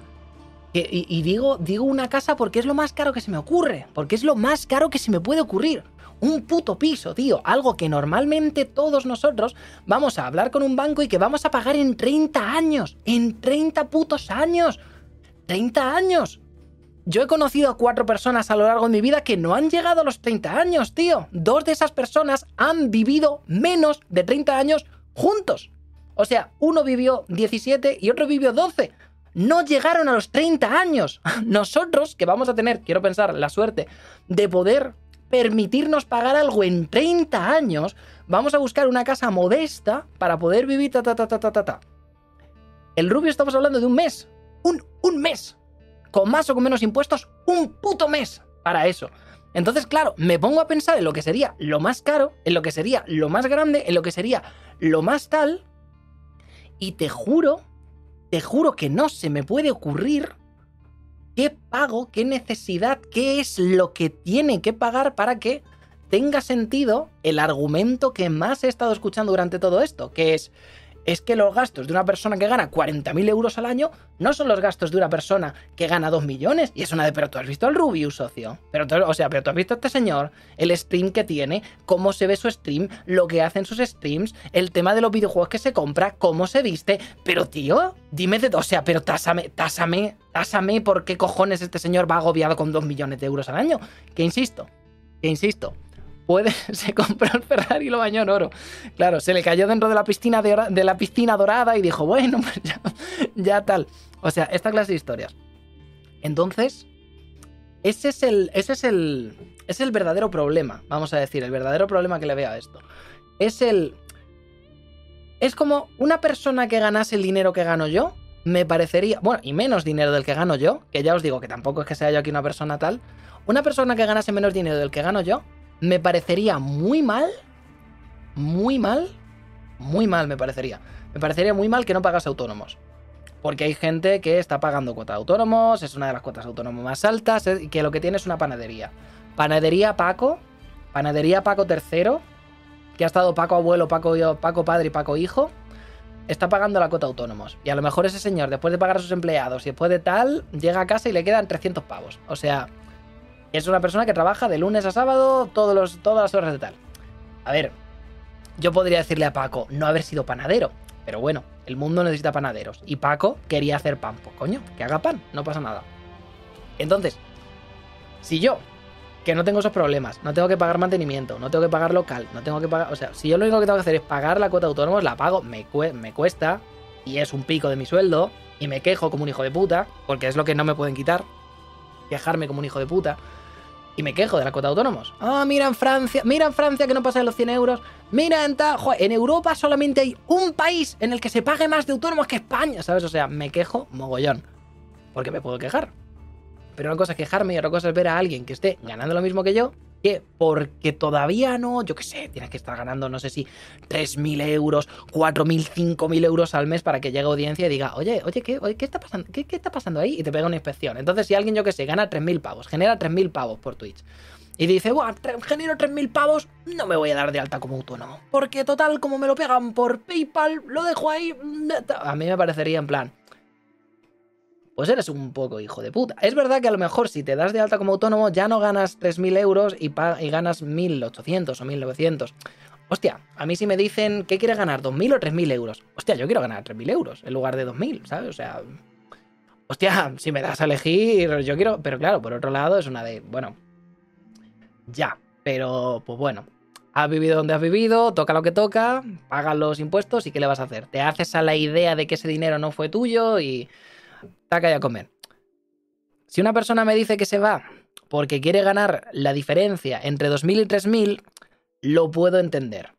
Y, digo, digo una casa porque es lo más caro que se me ocurre, porque es lo más caro que se me puede ocurrir. Un puto piso, tío, algo que normalmente todos nosotros vamos a hablar con un banco y que vamos a pagar en 30 años, en 30 putos años. 30 años. Yo he conocido a cuatro personas a lo largo de mi vida que no han llegado a los 30 años, tío. Dos de esas personas han vivido menos de 30 años juntos. O sea, uno vivió 17 y otro vivió 12. No llegaron a los 30 años. Nosotros, que vamos a tener, quiero pensar, la suerte de poder permitirnos pagar algo en 30 años, vamos a buscar una casa modesta para poder vivir ta ta ta ta ta ta. El rubio estamos hablando de un mes. Un, un mes con más o con menos impuestos, un puto mes para eso. Entonces, claro, me pongo a pensar en lo que sería lo más caro, en lo que sería lo más grande, en lo que sería lo más tal, y te juro, te juro que no se me puede ocurrir qué pago, qué necesidad, qué es lo que tiene que pagar para que tenga sentido el argumento que más he estado escuchando durante todo esto, que es, es que los gastos de una persona que gana 40.000 euros al año no son los gastos de una persona que gana 2 millones. Y es una de, pero tú has visto al Rubius, socio. Pero o sea, pero tú has visto a este señor, el stream que tiene, cómo se ve su stream, lo que hacen sus streams, el tema de los videojuegos que se compra, cómo se viste. Pero tío, dime de, o sea, pero tásame, tásame, tásame por qué cojones este señor va agobiado con 2 millones de euros al año. Que insisto, que insisto, puede, se compró el Ferrari y lo bañó en oro. Claro, se le cayó dentro de la piscina, de, la piscina dorada y dijo, bueno, pues ya, ya, tal. O sea, esta clase de historias. Entonces, ese es el, ese es el, es el verdadero problema, vamos a decir, el verdadero problema que le veo a esto. Es el... Es como una persona que ganase el dinero que gano yo, me parecería, bueno, y menos dinero del que gano yo, que ya os digo que tampoco es que sea yo aquí una persona tal, una persona que ganase menos dinero del que gano yo, me parecería muy mal, muy mal, muy mal me parecería. Me parecería muy mal que no pagas autónomos. Porque hay gente que está pagando cuota autónomos, es una de las cuotas autónomos más altas, y que lo que tiene es una panadería. Panadería Paco, panadería Paco tercero, que ha estado Paco abuelo, Paco, Paco padre y Paco hijo, está pagando la cuota autónomos. Y a lo mejor ese señor, después de pagar a sus empleados y después de tal, llega a casa y le quedan 300 pavos. O sea, es una persona que trabaja de lunes a sábado todos todas las horas de tal. A ver, yo podría decirle a Paco no haber sido panadero, pero bueno, el mundo necesita panaderos. Y Paco quería hacer pan. Pues coño, que haga pan, no pasa nada. Entonces, si yo, que no tengo esos problemas, no tengo que pagar mantenimiento, no tengo que pagar local, no tengo que pagar. O sea, si yo lo único que tengo que hacer es pagar la cuota de autónomos, la pago, me, me cuesta, y es un pico de mi sueldo, y me quejo como un hijo de puta, porque es lo que no me pueden quitar. Quejarme como un hijo de puta y me quejo de la cuota de autónomos. Ah, mira en Francia, mira en Francia que no pasa de los 100 euros. Mira en tal. en Europa solamente hay un país en el que se pague más de autónomos que España, ¿sabes? O sea, me quejo mogollón. Porque me puedo quejar. Pero una cosa es quejarme y otra cosa es ver a alguien que esté ganando lo mismo que yo Porque todavía no, yo qué sé, tienes que estar ganando, no sé si 3.000 euros, 4.000, 5.000 euros al mes para que llegue audiencia y diga, oye, oye, ¿qué, ¿qué, está, pasando, ¿qué, está pasando ahí? Y te pega una inspección. Entonces, si alguien, yo qué sé, gana 3.000 pavos, genera 3.000 pavos por Twitch. Y dice, Buah, genero 3.000 pavos, no me voy a dar de alta como autónomo. Porque total, como me lo pegan por PayPal, lo dejo ahí. A mí me parecería en plan, pues eres un poco hijo de puta. Es verdad que a lo mejor si te das de alta como autónomo ya no ganas 3.000 euros y, y ganas 1.800 o 1.900. Hostia, a mí si me dicen que quieres ganar 2.000 o 3.000 euros. Hostia, yo quiero ganar 3.000 euros en lugar de 2.000, ¿sabes? O sea... Hostia, si me das a elegir, yo quiero... Pero claro, por otro lado es una de... Bueno, ya. Pero, pues bueno. Has vivido donde has vivido, toca lo que toca, pagas los impuestos y ¿qué le vas a hacer? Te haces a la idea de que ese dinero no fue tuyo y taca a comer. Si una persona me dice que se va porque quiere ganar la diferencia entre 2.000 y 3.000, lo puedo entender.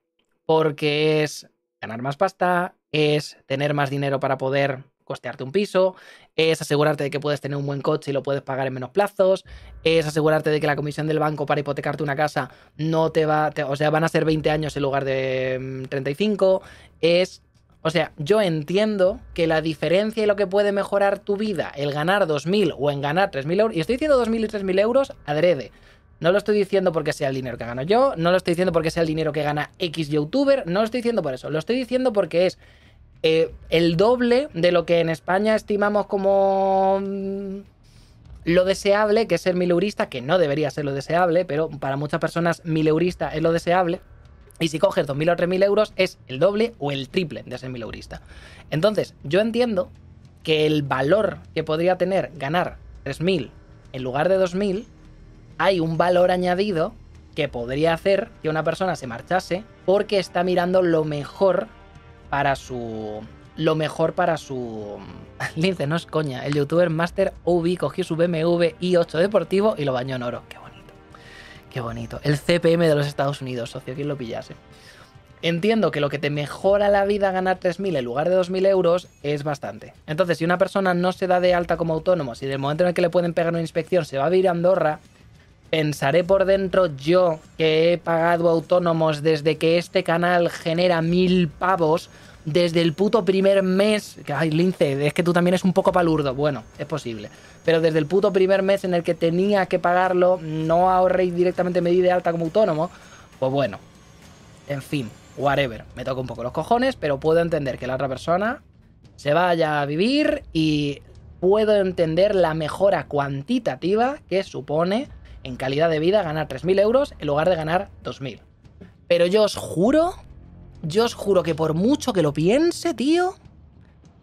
Porque es ganar más pasta, es tener más dinero para poder costearte un piso, es asegurarte de que puedes tener un buen coche y lo puedes pagar en menos plazos, es asegurarte de que la comisión del banco para hipotecarte una casa no te va, o sea, van a ser 20 años en lugar de 35, mm, es O sea, yo entiendo que la diferencia y lo que puede mejorar tu vida, el ganar 2.000 o en ganar 3.000 euros, y estoy diciendo 2.000 y 3.000 euros adrede. No lo estoy diciendo porque sea el dinero que gano yo, no lo estoy diciendo porque sea el dinero que gana X youtuber, no lo estoy diciendo por eso, lo estoy diciendo porque es eh, el doble de lo que en España estimamos como mm, lo deseable, que es ser mileurista, que no debería ser lo deseable, pero para muchas personas mileurista es lo deseable. Y si coges 2.000 o 3.000 euros es el doble o el triple de ser mileurista. Entonces, yo entiendo que el valor que podría tener ganar 3.000 en lugar de 2.000, hay un valor añadido que podría hacer que una persona se marchase porque está mirando lo mejor para su. Lo mejor para su. Lince, no es coña. El youtuber Master UV cogió su BMW i8 deportivo y lo bañó en oro. Qué. Qué bonito. El CPM de los Estados Unidos, socio, quien lo pillase. Entiendo que lo que te mejora la vida ganar 3.000 en lugar de 2.000 euros es bastante. Entonces, si una persona no se da de alta como autónomo, si del momento en el que le pueden pegar una inspección se va a vivir a Andorra, pensaré por dentro yo que he pagado autónomos desde que este canal genera mil pavos, desde el puto primer mes. Ay, Lince, es que tú también es un poco palurdo. Bueno, es posible. Pero desde el puto primer mes en el que tenía que pagarlo, no ahorré directamente me di de alta como autónomo. Pues bueno, en fin, whatever. Me toca un poco los cojones, pero puedo entender que la otra persona se vaya a vivir y puedo entender la mejora cuantitativa que supone en calidad de vida ganar 3.000 euros en lugar de ganar 2.000. Pero yo os juro, yo os juro que por mucho que lo piense, tío,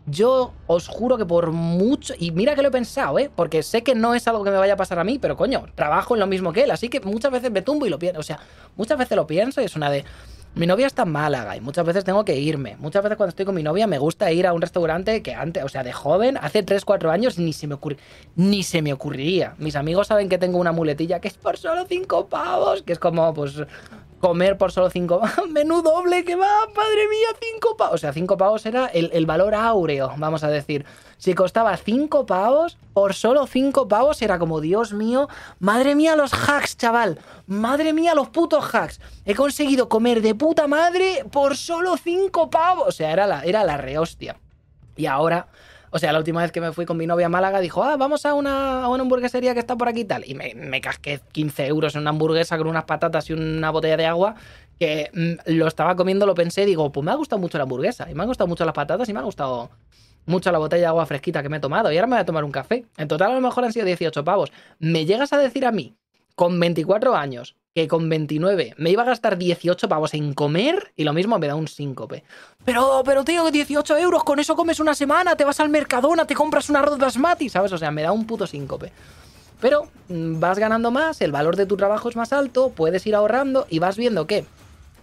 yo os juro que por mucho... Y mira que lo he pensado, ¿eh? Porque sé que no es algo que me vaya a pasar a mí, pero coño, trabajo en lo mismo que él, así que muchas veces me tumbo y lo pienso. O sea, muchas veces lo pienso y es una de... Mi novia está en Málaga y muchas veces tengo que irme. Muchas veces cuando estoy con mi novia me gusta ir a un restaurante que antes, o sea, de joven, hace 3, 4 años ni se me ocurre, ni se me ocurriría. Mis amigos saben que tengo una muletilla que es por solo 5 pavos, que es como, pues, comer por solo 5 menú doble que va, madre mía, 5 pavos. O sea, 5 pavos era el, el, valor áureo, vamos a decir. Si costaba 5 pavos, por solo 5 pavos era como, Dios mío, madre mía los hacks, chaval. Madre mía los putos hacks. He conseguido comer de puta madre por solo 5 pavos. O sea, era la, era la rehostia. Y ahora o sea, la última vez que me fui con mi novia a Málaga, dijo, ah, vamos a una, a una hamburguesería que está por aquí y tal. Y me, me, casqué 15 euros en una hamburguesa con unas patatas y una botella de agua que mmm, lo estaba comiendo, lo pensé, digo, pues me ha gustado mucho la hamburguesa, y me han gustado mucho las patatas, y me ha gustado mucho la botella de agua fresquita que me he tomado, y ahora me voy a tomar un café. En total a lo mejor han sido 18 pavos. ¿Me llegas a decir a mí, con 24 años, que con 29 me iba a gastar 18 pavos en comer y lo mismo me da un síncope. Pero, pero tío, 18 euros, con eso comes una semana, te vas al Mercadona, te compras un arroz basmati, ¿sabes? O sea, me da un puto síncope. Pero mm, vas ganando más, el valor de tu trabajo es más alto, puedes ir ahorrando y vas viendo que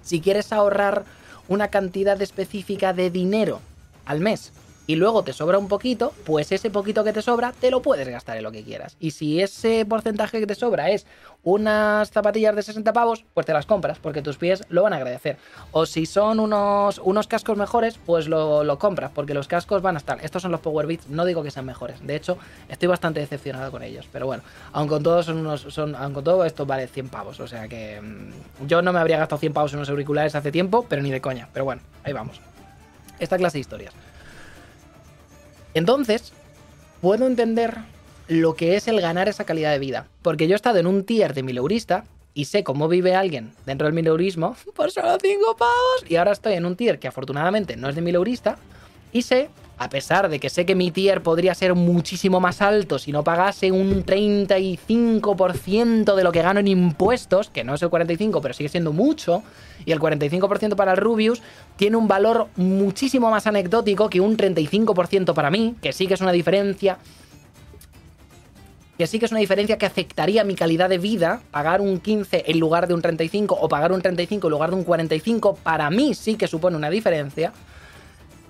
si quieres ahorrar una cantidad específica de dinero al mes y luego te sobra un poquito, pues ese poquito que te sobra te lo puedes gastar en lo que quieras. Y si ese porcentaje que te sobra es unas zapatillas de 60 pavos, pues te las compras, porque tus pies lo van a agradecer. O si son unos, unos cascos mejores, pues lo, lo, compras, porque los cascos van a estar. Estos son los Power Beats, no digo que sean mejores. De hecho, estoy bastante decepcionado con ellos. Pero bueno, aun con todo, son unos, son, aun con todo esto vale 100 pavos. O sea que mmm, yo no me habría gastado 100 pavos en unos auriculares hace tiempo, pero ni de coña. Pero bueno, ahí vamos. Esta clase de historias. Entonces, puedo entender lo que es el ganar esa calidad de vida. Porque yo he estado en un tier de mileurista y sé cómo vive alguien dentro del mileurismo por solo 5 pavos. Y ahora estoy en un tier que afortunadamente no es de mileurista y sé, a pesar de que sé que mi tier podría ser muchísimo más alto si no pagase un 35% de lo que gano en impuestos, que no es el 45%, pero sigue siendo mucho, y el 45% para el Rubius tiene un valor muchísimo más anecdótico que un 35% para mí, que sí que es una diferencia que sí que es una diferencia que afectaría mi calidad de vida, pagar un 15 en lugar de un 35 o pagar un 35 en lugar de un 45, para mí sí que supone una diferencia.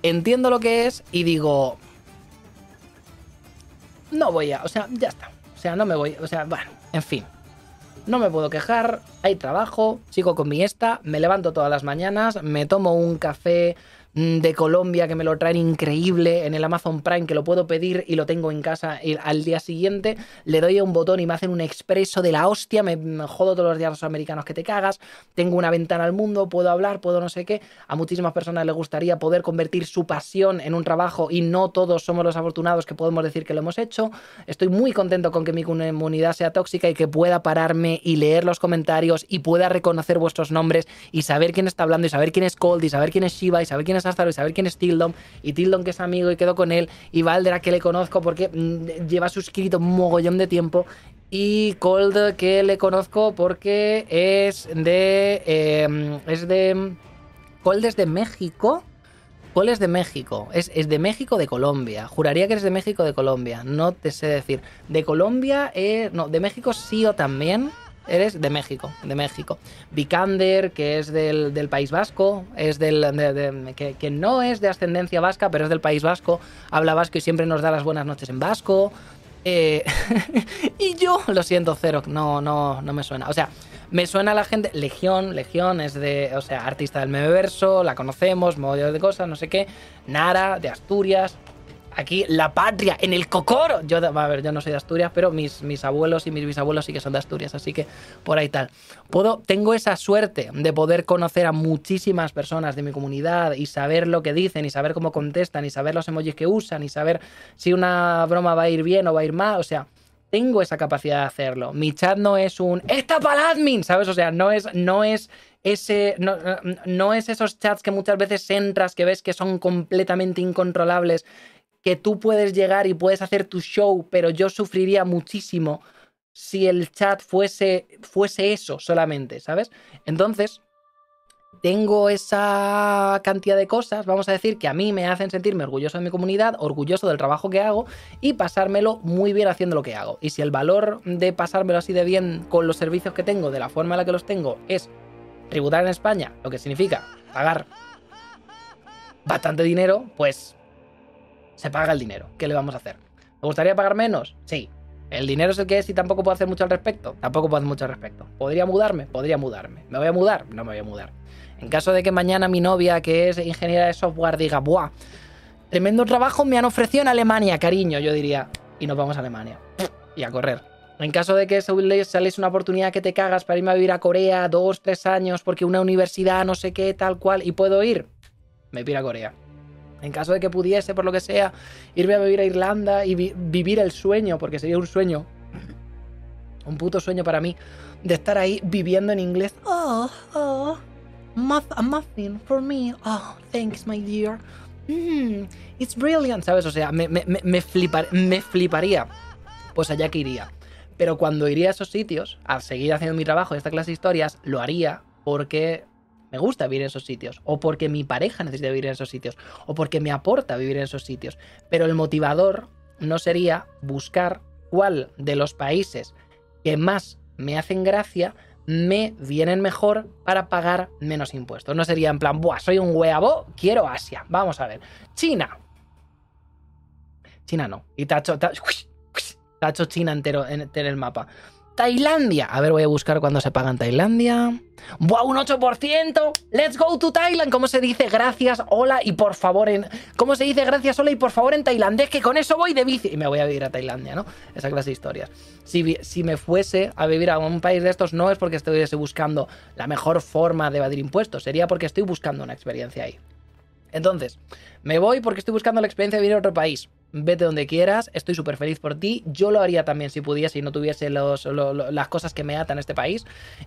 Entiendo lo que es y digo, no voy a, o sea, ya está. O sea, no me voy, o sea, bueno, en fin. No me puedo quejar, hay trabajo, sigo con mi esta, me levanto todas las mañanas, me tomo un café de Colombia que me lo traen increíble en el Amazon Prime, que lo puedo pedir y lo tengo en casa al día siguiente, le doy a un botón y me hacen un expreso de la hostia, me, jodo todos los días los americanos que te cagas, tengo una ventana al mundo, puedo hablar, puedo no sé qué. A muchísimas personas les gustaría poder convertir su pasión en un trabajo y no todos somos los afortunados que podemos decir que lo hemos hecho. Estoy muy contento con que mi comunidad sea tóxica y que pueda pararme y leer los comentarios y pueda reconocer vuestros nombres y saber quién está hablando y saber quién es Cold y saber quién es Shiva y saber quién es Astaro y saber quién es Tildom y Tildom que es amigo y quedo con él y Valdera que le conozco porque mm, lleva suscrito un mogollón de tiempo y Cold que le conozco porque es de em, es de Cold es de México Cold es de México. Es, es, de México de Colombia. Juraría que eres de México de Colombia. No te sé decir. De Colombia, eh, no, de México sí o también. Eres de México, de México. Vikander, que es del, País Vasco, es del. que, no es de ascendencia vasca, pero es del País Vasco, habla vasco y siempre nos da las buenas noches en vasco. Eh, y yo, lo siento, cero, no, no, no me suena. O sea, me suena la gente. Legión, Legión es de. O sea, artista del verso la conocemos, modo de cosas, no sé qué. Nara, de Asturias aquí la patria, en el cocoro. Yo, a ver, yo no soy de Asturias, pero mis, mis abuelos y mis bisabuelos sí que son de Asturias, así que por ahí tal. Puedo, tengo esa suerte de poder conocer a muchísimas personas de mi comunidad y saber lo que dicen y saber cómo contestan y saber los emojis que usan y saber si una broma va a ir bien o va a ir mal. O sea, tengo esa capacidad de hacerlo. Mi chat no es un ¡Esta para admin! ¿Sabes? O sea, no es, no es ese. No, no, es esos chats que muchas veces entras, que ves que son completamente incontrolables que tú puedes llegar y puedes hacer tu show, pero yo sufriría muchísimo si el chat fuese, fuese eso solamente, ¿sabes? Entonces, tengo esa cantidad de cosas, vamos a decir, que a mí me hacen sentirme orgulloso de mi comunidad, orgulloso del trabajo que hago y pasármelo muy bien haciendo lo que hago. Y si el valor de pasármelo así de bien con los servicios que tengo, de la forma en la que los tengo, es tributar en España, lo que significa pagar bastante dinero, pues se paga el dinero. ¿Qué le vamos a hacer? ¿Me gustaría pagar menos? Sí. ¿El dinero es el que es y tampoco puedo hacer mucho al respecto? Tampoco puedo hacer mucho al respecto. ¿Podría mudarme? Podría mudarme. ¿Me voy a mudar? No me voy a mudar. En caso de que mañana mi novia, que es ingeniera de software, diga, ¡buah! Tremendo trabajo me han ofrecido en Alemania, cariño, yo diría. Y nos vamos a Alemania. Y a correr. En caso de que sales una oportunidad que te cagas para irme a vivir a Corea dos, tres años, porque una universidad, no sé qué, tal cual, y puedo ir, me piro a Corea. En caso de que pudiese, por lo que sea, irme a vivir a Irlanda y vivir el sueño, porque sería un sueño, un puto sueño para mí, de estar ahí viviendo en inglés. Oh, oh, a muffin for me. Oh, thanks, my dear. Mm, it's brilliant, ¿sabes? O sea, me, me, me, flipar, me fliparía. Pues allá que iría. Pero cuando iría a esos sitios, a seguir haciendo mi trabajo de esta clase de historias, lo haría porque me gusta vivir en esos sitios, o porque mi pareja necesita vivir en esos sitios, o porque me aporta vivir en esos sitios. Pero el motivador no sería buscar cuál de los países que más me hacen gracia me vienen mejor para pagar menos impuestos. No sería en plan, buah, soy un huevo, quiero Asia. Vamos a ver. China. China no. Y tacho, tacho, tacho China entero en el mapa. Tailandia. A ver, voy a buscar cuándo se paga en Tailandia. ¡Buah, un 8%! ¡Let's go to Thailand! ¿Cómo se dice gracias, hola y por favor en... ¿Cómo se dice gracias, hola y por favor en tailandés? Que con eso voy de bici. Y me voy a vivir a Tailandia, ¿no? Esa clase de historias. Si, si me fuese a vivir a un país de estos, no es porque estuviese buscando la mejor forma de evadir impuestos. Sería porque estoy buscando una experiencia ahí. Entonces, me voy porque estoy buscando la experiencia de vivir en otro país vete donde quieras, estoy súper feliz por ti, yo lo haría también si pudiese y no tuviese las cosas que me atan a este país,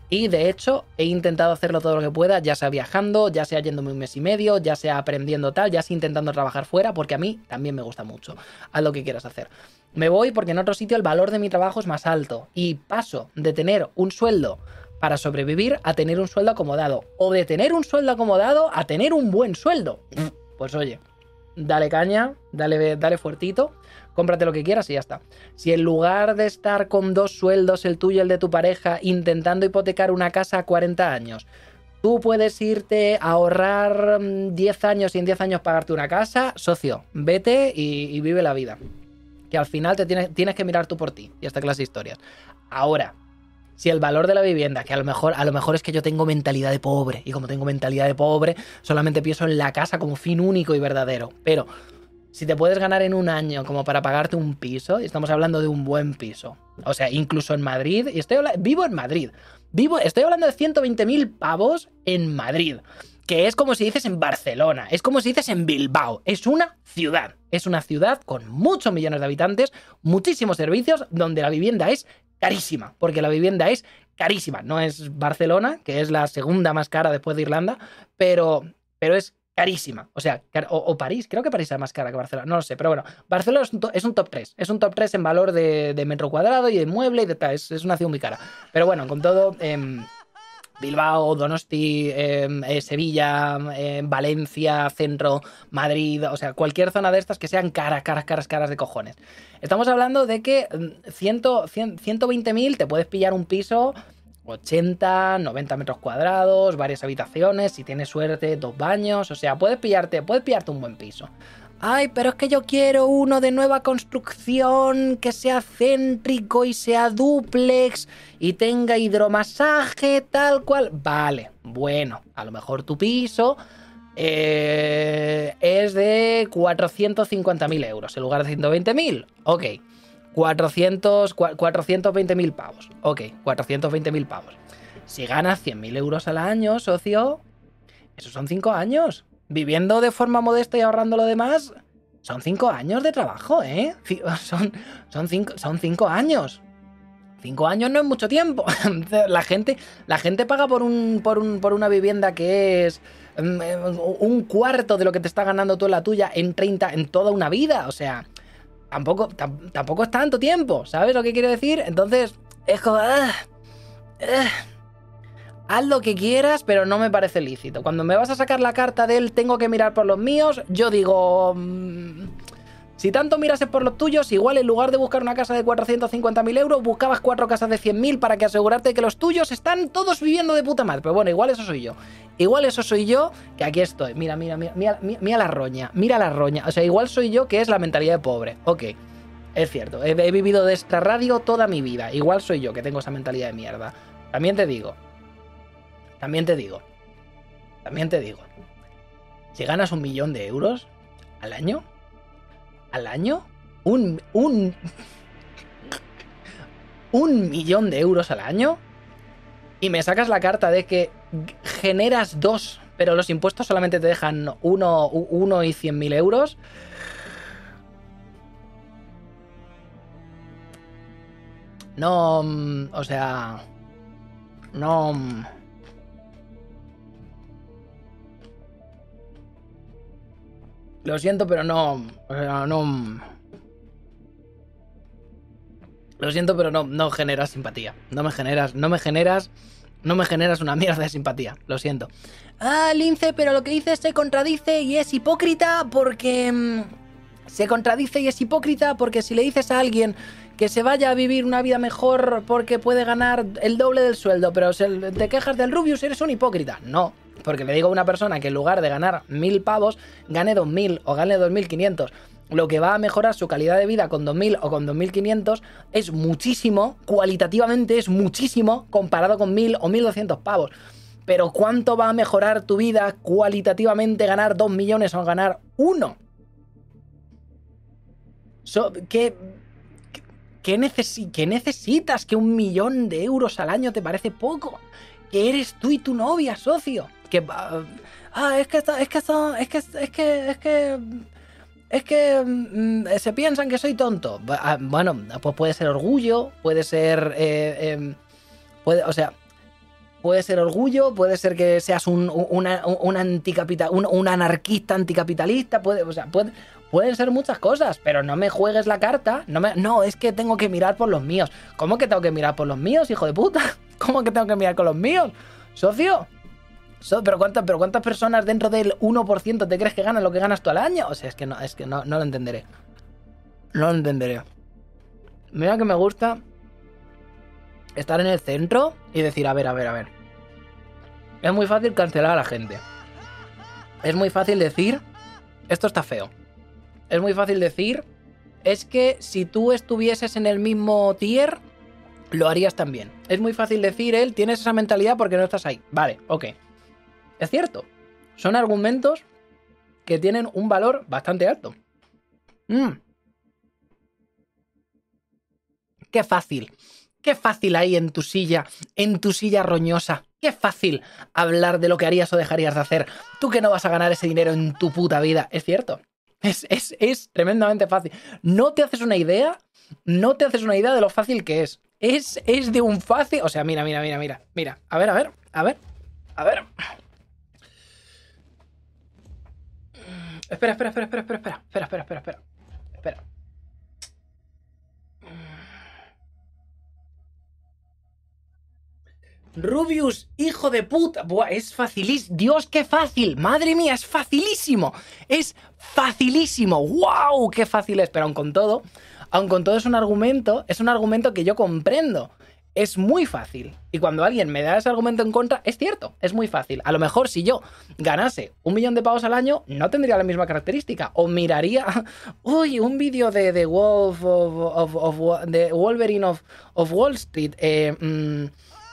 y de hecho he intentado hacerlo todo lo que pueda, ya sea viajando, ya sea yéndome un mes y medio, ya sea aprendiendo tal, ya sea intentando trabajar fuera, porque a mí también me gusta mucho, haz lo que quieras hacer. Me voy porque en otro sitio el valor de mi trabajo es más alto, y paso de tener un sueldo para sobrevivir a tener un sueldo acomodado, o de tener un sueldo acomodado a tener un buen sueldo. Pues oye, dale caña, dale, dale fuertito, cómprate lo que quieras y ya está. Si en lugar de estar con dos sueldos, el tuyo y el de tu pareja, intentando hipotecar una casa a 40 años, tú puedes irte a ahorrar 10 mm, años y en 10 años pagarte una casa, socio, vete y, vive la vida. Que al final te tienes, tienes que mirar tú por ti y esta clase de historias. Ahora, si el valor de la vivienda, que a lo mejor, a lo mejor es que yo tengo mentalidad de pobre, y como tengo mentalidad de pobre, solamente pienso en la casa como fin único y verdadero. Pero si te puedes ganar en un año como para pagarte un piso, y estamos hablando de un buen piso, o sea, incluso en Madrid, y estoy vivo en Madrid, vivo, estoy hablando de 120.000 pavos en Madrid, que es como si dices en Barcelona, es como si dices en Bilbao, es una ciudad, es una ciudad con muchos millones de habitantes, muchísimos servicios, donde la vivienda es carísima, porque la vivienda es carísima. No es Barcelona, que es la segunda más cara después de Irlanda, pero, pero es carísima. O sea, o, París, creo que París es más cara que Barcelona, no lo sé, pero bueno, Barcelona es un, top 3, es un top 3 en valor de, metro cuadrado y de mueble y de tal, es, una ciudad muy cara. Pero bueno, con todo... Em, Bilbao, Donosti, em, eh, Sevilla, em, Valencia, Centro, Madrid, o sea, cualquier zona de estas que sean caras, caras, caras, caras de cojones. Estamos hablando de que 120.000 mm, te puedes pillar un piso 80, 90 metros cuadrados, varias habitaciones, si tienes suerte, dos baños, o sea, puedes pillarte, puedes pillarte un buen piso. Ay, pero es que yo quiero uno de nueva construcción, que sea céntrico y sea duplex y tenga hidromasaje, tal cual. Vale, bueno, a lo mejor tu piso eh, es de 450.000 euros en lugar de 120.000. Ok, 400, 420.000 pavos. Ok, 420.000 pavos. Si ganas 100.000 euros al año, socio, esos son 5 años viviendo de forma modesta y ahorrando lo demás, son cinco años de trabajo, ¿eh? Son, son, cinco, son cinco años. Cinco años no es mucho tiempo. la, gente, la gente paga por, un, por, un, por una vivienda que es mm, un cuarto de lo que te está ganando tú en la tuya en 30, en toda una vida. O sea, tampoco, tampoco es tanto tiempo, ¿sabes lo que quiero decir? Entonces, es como... Ah, ah haz lo que quieras, pero no me parece lícito. Cuando me vas a sacar la carta de él, tengo que mirar por los míos, yo digo... Mm, si tanto mirases por los tuyos, igual en lugar de buscar una casa de 450.000 euros, buscabas cuatro casas de 100.000 para que asegurarte que los tuyos están todos viviendo de puta madre. Pero bueno, igual eso soy yo. Igual eso soy yo, que aquí estoy. Mira, mira, mira, mira, la roña. Mira la roña. O sea, igual soy yo que es la mentalidad de pobre. Ok. Es cierto, he vivido de esta radio toda mi vida. Igual soy yo que tengo esa mentalidad de mierda. También te digo, también te digo, también te digo, si ganas un millón de euros al año, al año, un, un, un millón de euros al año, y me sacas la carta de que generas dos, pero los impuestos solamente te dejan uno, uno y cien mil euros. No, mm, o sea, no... Lo siento, pero no. No. Lo siento, pero no, no generas simpatía. No me generas, no me generas. No me generas una mierda de simpatía. Lo siento. Ah, Lince, pero lo que dices se contradice y es hipócrita porque. Mm, se contradice y es hipócrita porque si le dices a alguien que se vaya a vivir una vida mejor porque puede ganar el doble del sueldo, pero te quejas del Rubius, eres un hipócrita. No, porque le digo a una persona que en lugar de ganar mil pavos, gane dos mil o gane dos mil quinientos. Lo que va a mejorar su calidad de vida con 2.000 o con 2.500 es muchísimo, cualitativamente es muchísimo comparado con 1.000 o 1.200 pavos. Pero ¿cuánto va a mejorar tu vida cualitativamente ganar 2 millones o ganar 1? ¿qué, qué, necesitas? ¿Que un millón de euros al año te parece poco? ¿Que eres tú y tu novia, socio? Que ah, es que es que es que es que es que es que mm, se piensan que soy tonto. Ah, bueno, pues puede ser orgullo, puede ser eh, em, puede, o sea, puede ser orgullo, puede ser que seas un, un, anticapital, un, anarquista anticapitalista, puede, o sea, puede, pueden ser muchas cosas, pero no me juegues la carta, no me, no, es que tengo que mirar por los míos. ¿Cómo que tengo que mirar por los míos, hijo de puta? ¿Cómo que tengo que mirar con los míos? Socio, pero, ¿cuántas, pero ¿cuántas personas dentro del 1% te crees que ganan lo que ganas tú al año? O sea, es que no, es que no, no lo entenderé. No lo entenderé. Mira que me gusta estar en el centro y decir, a ver, a ver, a ver. Es muy fácil cancelar a la gente. Es muy fácil decir, esto está feo. Es muy fácil decir, es que si tú estuvieses en el mismo tier, lo harías también. Es muy fácil decir, él, tienes esa mentalidad porque no estás ahí. Vale, ok. Es cierto. Son argumentos que tienen un valor bastante alto. Mm. Qué fácil. Qué fácil ahí en tu silla, en tu silla roñosa. Qué fácil hablar de lo que harías o dejarías de hacer. Tú que no vas a ganar ese dinero en tu puta vida. Es cierto. Es, es, es tremendamente fácil. No te haces una idea, no te haces una idea de lo fácil que es. Es, es de un fácil. O sea, mira, mira, mira, mira. Mira. A ver, a ver, a ver. A ver. Espera, espera, espera, espera, espera, espera, espera, espera, espera, espera. Espera. Rubius, hijo de puta. Buah, es facilísimo. Dios, qué fácil. Madre mía, es facilísimo. Es facilísimo. ¡Wow! Qué fácil es. Pero aun con todo, aun con todo es un argumento, es un argumento que yo comprendo. Es muy fácil. Y cuando alguien me da ese argumento en contra, es cierto, es muy fácil. A lo mejor si yo ganase un millón de pavos al año, no tendría la misma característica. O miraría, uy, un vídeo de The Wolf of, Wolverine of, Wall Street. Eh, mm,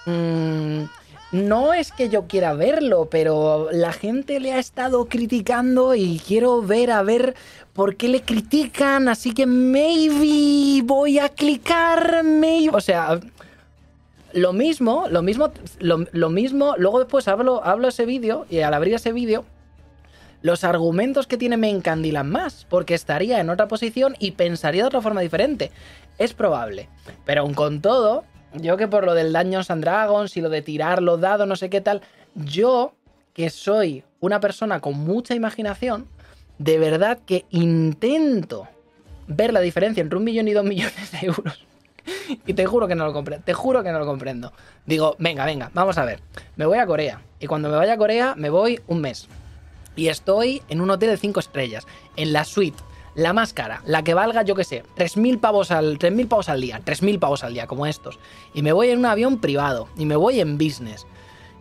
Mm, no es que yo quiera verlo, pero la gente le ha estado criticando y quiero ver a ver por qué le critican, así que maybe voy a clicar, maybe, o sea, lo mismo, lo mismo, lo, mismo, luego después hablo, hablo ese vídeo y al abrir ese vídeo los argumentos que tiene me encandilan más, porque estaría en otra posición y pensaría de otra forma diferente. Es probable. Pero aun con todo, yo que por lo del Dungeons and Dragons y lo de tirar los dados, no sé qué tal, yo que soy una persona con mucha imaginación, de verdad que intento ver la diferencia entre un millón y dos millones de euros. Y te juro que no lo comprendo, te juro que no lo comprendo. Digo, venga, venga, vamos a ver. Me voy a Corea. Y cuando me vaya a Corea, me voy un mes. Y estoy en un hotel de cinco estrellas, en la suite la más cara, la que valga, yo qué sé, 3.000 pavos al, 3.000 pavos al día, 3.000 pavos al día, como estos. Y me voy en un avión privado, y me voy en business.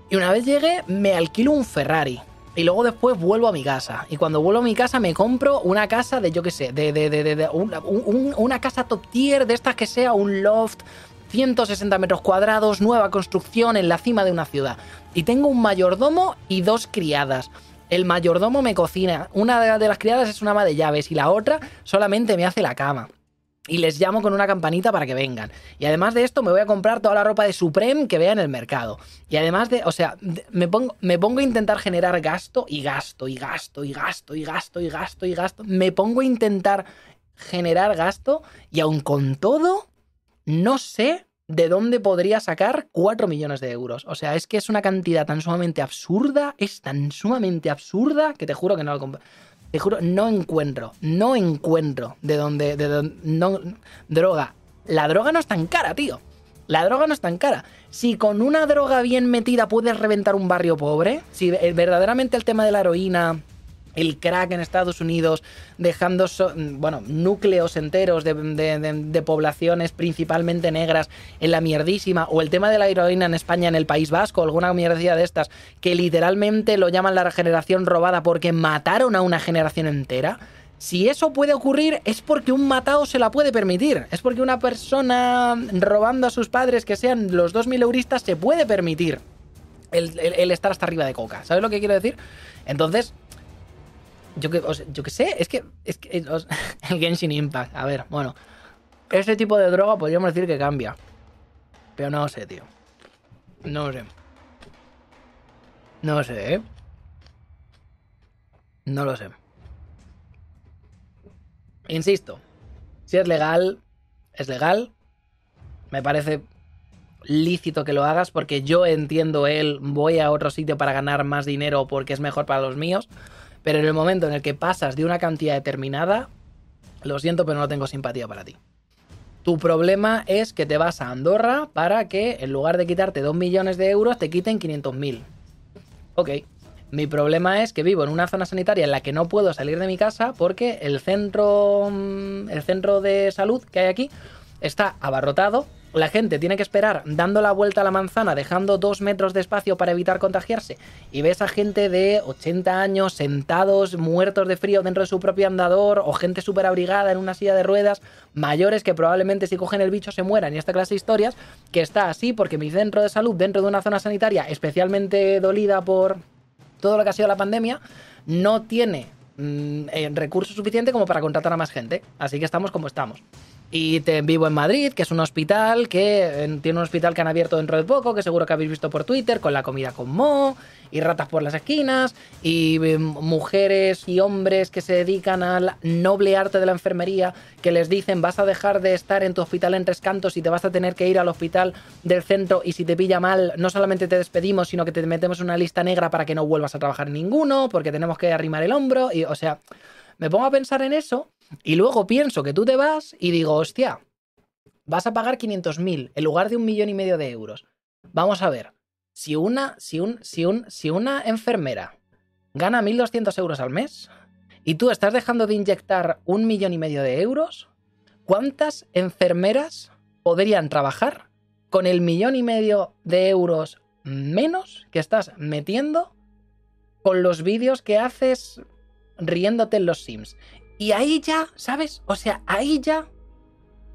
Y una vez llegué, me alquilo un Ferrari. Y luego después vuelvo a mi casa. Y cuando vuelvo a mi casa me compro una casa de, yo qué sé, de, de, de, de una, casa top tier, de estas que sea un loft, 160 metros cuadrados, nueva construcción en la cima de una ciudad. Y tengo un mayordomo y dos criadas. El mayordomo me cocina. Una de las criadas es una ama de llaves y la otra solamente me hace la cama. Y les llamo con una campanita para que vengan. Y además de esto, me voy a comprar toda la ropa de Supreme que vea en el mercado. Y además de, o sea, me pongo, me pongo a intentar generar gasto y gasto y gasto y gasto y gasto y gasto y gasto. Me pongo a intentar generar gasto y aun con todo, no sé de dónde podría sacar 4 millones de euros. O sea, es que es una cantidad tan sumamente absurda, es tan sumamente absurda que te juro que no lo compro. Te juro, no encuentro, no encuentro de dónde, de dónde, no, droga. La droga no es tan cara, tío. La droga no es tan cara. Si con una droga bien metida puedes reventar un barrio pobre, si verdaderamente el tema de la heroína el crack en Estados Unidos, dejando, bueno, núcleos enteros de, poblaciones principalmente negras en la mierdísima, o el tema de la heroína en España, en el País Vasco, alguna mierdecilla de estas, que literalmente lo llaman la generación robada porque mataron a una generación entera. Si eso puede ocurrir es porque un matado se la puede permitir. Es porque una persona robando a sus padres que sean los 2.000 euristas se puede permitir el, el estar hasta arriba de coca. ¿Sabes lo que quiero decir? Entonces, yo que, yo que sé, es que, es que el Genshin Impact, a ver, bueno, ese tipo de droga podríamos decir que cambia. Pero no sé, tío. No sé. No sé, ¿eh? No lo sé. Insisto, si es legal, es legal. Me parece lícito que lo hagas porque yo entiendo él, voy a otro sitio para ganar más dinero porque es mejor para los míos. Pero en el momento en el que pasas de una cantidad determinada, lo siento, pero no tengo simpatía para ti. Tu problema es que te vas a Andorra para que en lugar de quitarte 2 millones de euros te quiten 500.000. Ok. Mi problema es que vivo en una zona sanitaria en la que no puedo salir de mi casa porque el centro, mm, el centro de salud que hay aquí está abarrotado la gente tiene que esperar dando la vuelta a la manzana, dejando dos metros de espacio para evitar contagiarse, y ves a gente de 80 años sentados, muertos de frío dentro de su propio andador, o gente súper abrigada en una silla de ruedas, mayores que probablemente si cogen el bicho se mueran, y esta clase de historias, que está así porque mi centro de salud, dentro de una zona sanitaria especialmente dolida por todo lo que ha sido la pandemia, no tiene mm, eh, recursos suficientes como para contratar a más gente. Así que estamos como estamos. Y te vivo en Madrid, que es un hospital que tiene un hospital que han abierto dentro de poco, que seguro que habéis visto por Twitter, con la comida con mo, y ratas por las esquinas, y em, mujeres y hombres que se dedican al noble arte de la enfermería, que les dicen vas a dejar de estar en tu hospital en tres cantos y te vas a tener que ir al hospital del centro y si te pilla mal, no solamente te despedimos, sino que te metemos una lista negra para que no vuelvas a trabajar en ninguno, porque tenemos que arrimar el hombro, y o sea, me pongo a pensar en eso y luego pienso que tú te vas y digo, hostia, vas a pagar 500.000 en lugar de un millón y medio de euros. Vamos a ver, si una, si un, si un, si una enfermera gana 1.200 euros al mes y tú estás dejando de inyectar un millón y medio de euros, ¿cuántas enfermeras podrían trabajar con el millón y medio de euros menos que estás metiendo con los vídeos que haces riéndote en los Sims? Y ahí ya, ¿sabes? O sea, ahí ya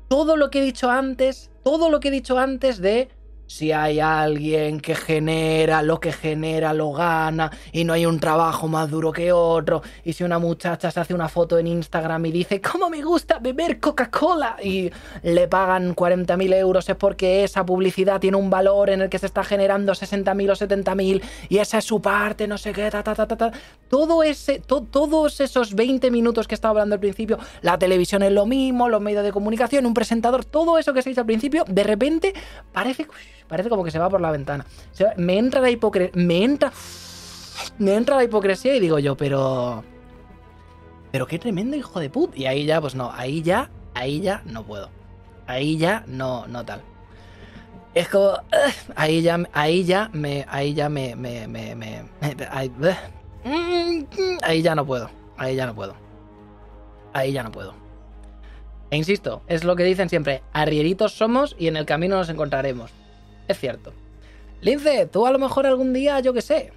todo lo que he dicho antes, todo lo que he dicho antes de si hay alguien que genera lo que genera, lo gana y no hay un trabajo más duro que otro. Y si una muchacha se hace una foto en Instagram y dice, ¿cómo me gusta beber Coca-Cola? Y le pagan 40.000 euros es porque esa publicidad tiene un valor en el que se está generando 60.000 o 70.000 y esa es su parte, no sé qué, ta, ta, ta, ta, ta. Todo ese, todos esos 20 minutos que estaba hablando al principio, la televisión es lo mismo, los medios de comunicación, un presentador, todo eso que se dice al principio, de repente parece parece como que se va por la ventana. me entra la hipocresía. Me entra. Me entra la hipocresía y digo yo, pero. Pero qué tremendo hijo de put. Y ahí ya, pues no, ahí ya, ahí ya no puedo. Ahí ya no, no tal. Es como. ahí ya, ahí ya me. Ahí ya me. me, me, ahí, ahí ya no puedo. Ahí ya no puedo. Ahí ya no puedo. E insisto, es lo que dicen siempre, arrieritos somos y en el camino nos encontraremos. Es cierto. Lince, tú a lo mejor algún día, yo qué sé,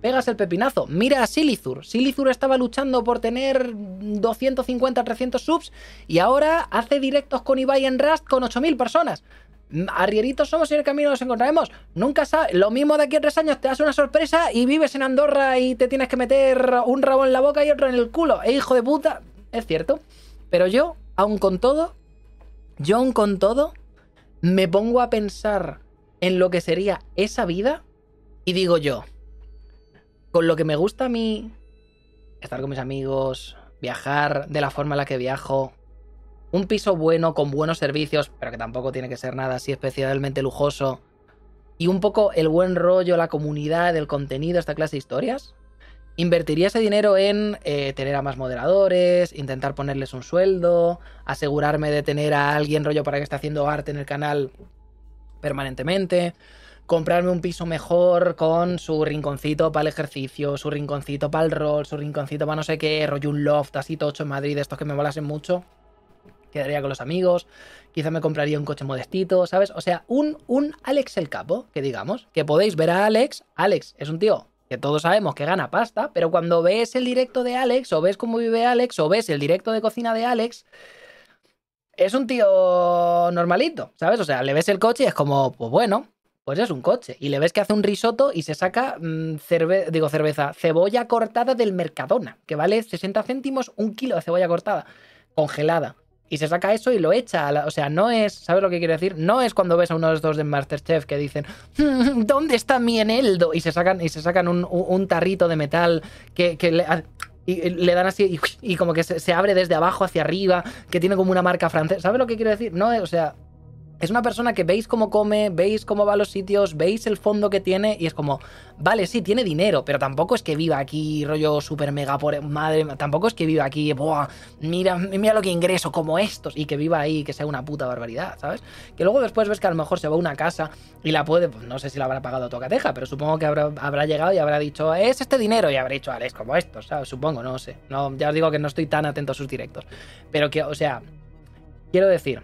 pegas el pepinazo. Mira a Silithur. Silithur estaba luchando por tener 250, 300 subs y ahora hace directos con Ibai en Rust con 8000 personas. Arrieritos somos y en el camino nos encontraremos. Nunca sabes. Lo mismo de aquí a tres años te das una sorpresa y vives en Andorra y te tienes que meter un rabo en la boca y otro en el culo. ¡Eh, hijo de puta! Es cierto. Pero yo, aún con todo, yo aún con todo, me pongo a pensar en lo que sería esa vida y digo yo, con lo que me gusta a mí, estar con mis amigos, viajar de la forma en la que viajo, un piso bueno, con buenos servicios, pero que tampoco tiene que ser nada así especialmente lujoso, y un poco el buen rollo, la comunidad, el contenido, esta clase de historias, invertiría ese dinero en eh, tener a más moderadores, intentar ponerles un sueldo, asegurarme de tener a alguien rollo para que esté haciendo arte en el canal permanentemente, comprarme un piso mejor con su rinconcito para el ejercicio, su rinconcito para el rol, su rinconcito para no sé qué, rollo un loft así tocho en Madrid, estos que me molasen mucho. Quedaría con los amigos, quizá me compraría un coche modestito, ¿sabes? O sea, un, un Alex el Capo, que digamos, que podéis ver a Alex. Alex es un tío que todos sabemos que gana pasta, pero cuando ves el directo de Alex, o ves cómo vive Alex, o ves el directo de cocina de Alex, es un tío normalito, ¿sabes? O sea, le ves el coche y es como, pues bueno, pues es un coche. Y le ves que hace un risotto y se saca mm, digo cerveza, cebolla cortada del Mercadona, que vale 60 céntimos un kilo de cebolla cortada, congelada. Y se saca eso y lo echa. o sea, no es, ¿sabes lo que quiero decir? No es cuando ves a uno de estos de Masterchef que dicen, mm, ¿dónde está mi eneldo? Y se sacan, y se sacan un, tarrito de metal que, que le, y le dan así y, como que se, se, abre desde abajo hacia arriba, que tiene como una marca francesa. ¿Sabes lo que quiero decir? No, o sea, es una persona que veis cómo come, veis cómo va a los sitios, veis el fondo que tiene y es como, vale, sí, tiene dinero, pero tampoco es que viva aquí rollo super mega por madre, tampoco es que viva aquí, Buah, mira, mira lo que ingreso como estos y que viva ahí, que sea una puta barbaridad, ¿sabes? Que luego después ves que a lo mejor se va a una casa y la puede, pues no sé si la habrá pagado Tocateja, pero supongo que habrá, habrá llegado y habrá dicho, es este dinero y habrá dicho, Alex, como estos, ¿sabes? Supongo, no sé. No, ya os digo que no estoy tan atento a sus directos. Pero que, o sea, quiero decir,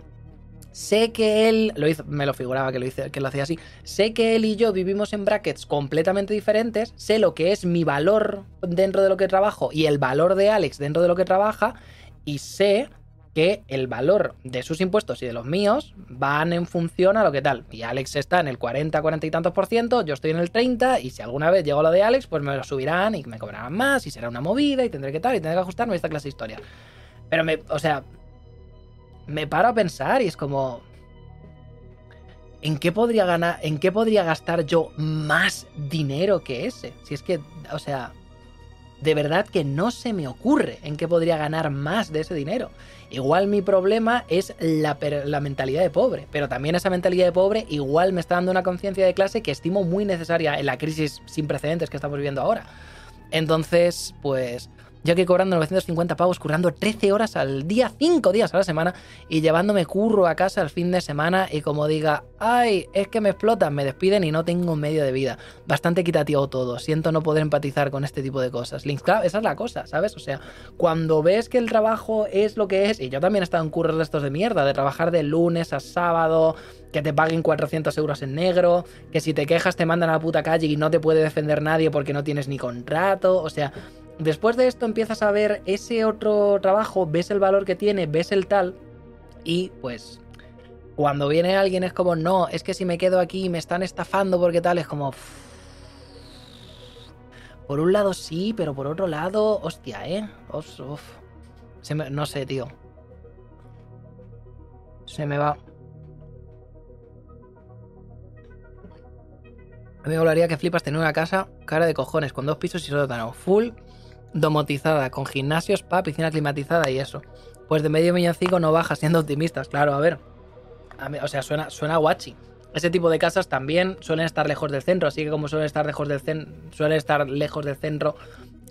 sé que él, lo hizo, me lo figuraba que lo, hice, que lo hacía así, sé que él y yo vivimos en brackets completamente diferentes, sé lo que es mi valor dentro de lo que trabajo y el valor de Alex dentro de lo que trabaja, y sé que el valor de sus impuestos y de los míos van en función a lo que tal. Y Alex está en el 40, 40 y tantos por ciento, yo estoy en el 30, y si alguna vez llego a lo de Alex, pues me lo subirán y me cobrarán más, y será una movida, y tendré que tal, y tendré que ajustarme a esta clase de historia. Pero me, o sea, me paro a pensar y es como. ¿En qué podría ganar? ¿En qué podría gastar yo más dinero que ese? Si es que, o sea, de verdad que no se me ocurre en qué podría ganar más de ese dinero. Igual mi problema es la, la, mentalidad de pobre, pero también esa mentalidad de pobre igual me está dando una conciencia de clase que estimo muy necesaria en la crisis sin precedentes que estamos viviendo ahora. Entonces, pues yo aquí cobrando 950 pavos, currando 13 horas al día, 5 días a la semana y llevándome curro a casa el fin de semana y como diga, ay, es que me explotan, me despiden y no tengo medio de vida. Bastante equitativo todo, siento no poder empatizar con este tipo de cosas. Links, claro, esa es la cosa, ¿sabes? O sea, cuando ves que el trabajo es lo que es, y yo también he estado en curros de estos de mierda, de trabajar de lunes a sábado, que te paguen 400 euros en negro, que si te quejas te mandan a la puta calle y no te puede defender nadie porque no tienes ni contrato, o sea, Después de esto empiezas a ver ese otro trabajo, ves el valor que tiene, ves el tal, y pues cuando viene alguien es como, no, es que si me quedo aquí me están estafando porque tal, es como... Por un lado sí, pero por otro lado, hostia, ¿eh? no sé, tío. Se me va. A mí me molaría que flipas tener una casa cara de cojones, con dos pisos y sótano, full domotizada, con gimnasio, spa, piscina climatizada y eso. Pues de medio milloncico no baja siendo optimistas, claro, a ver. o sea, suena, suena guachi. Ese tipo de casas también suelen estar lejos del centro, así que como suelen estar lejos del centro, suelen estar lejos del centro,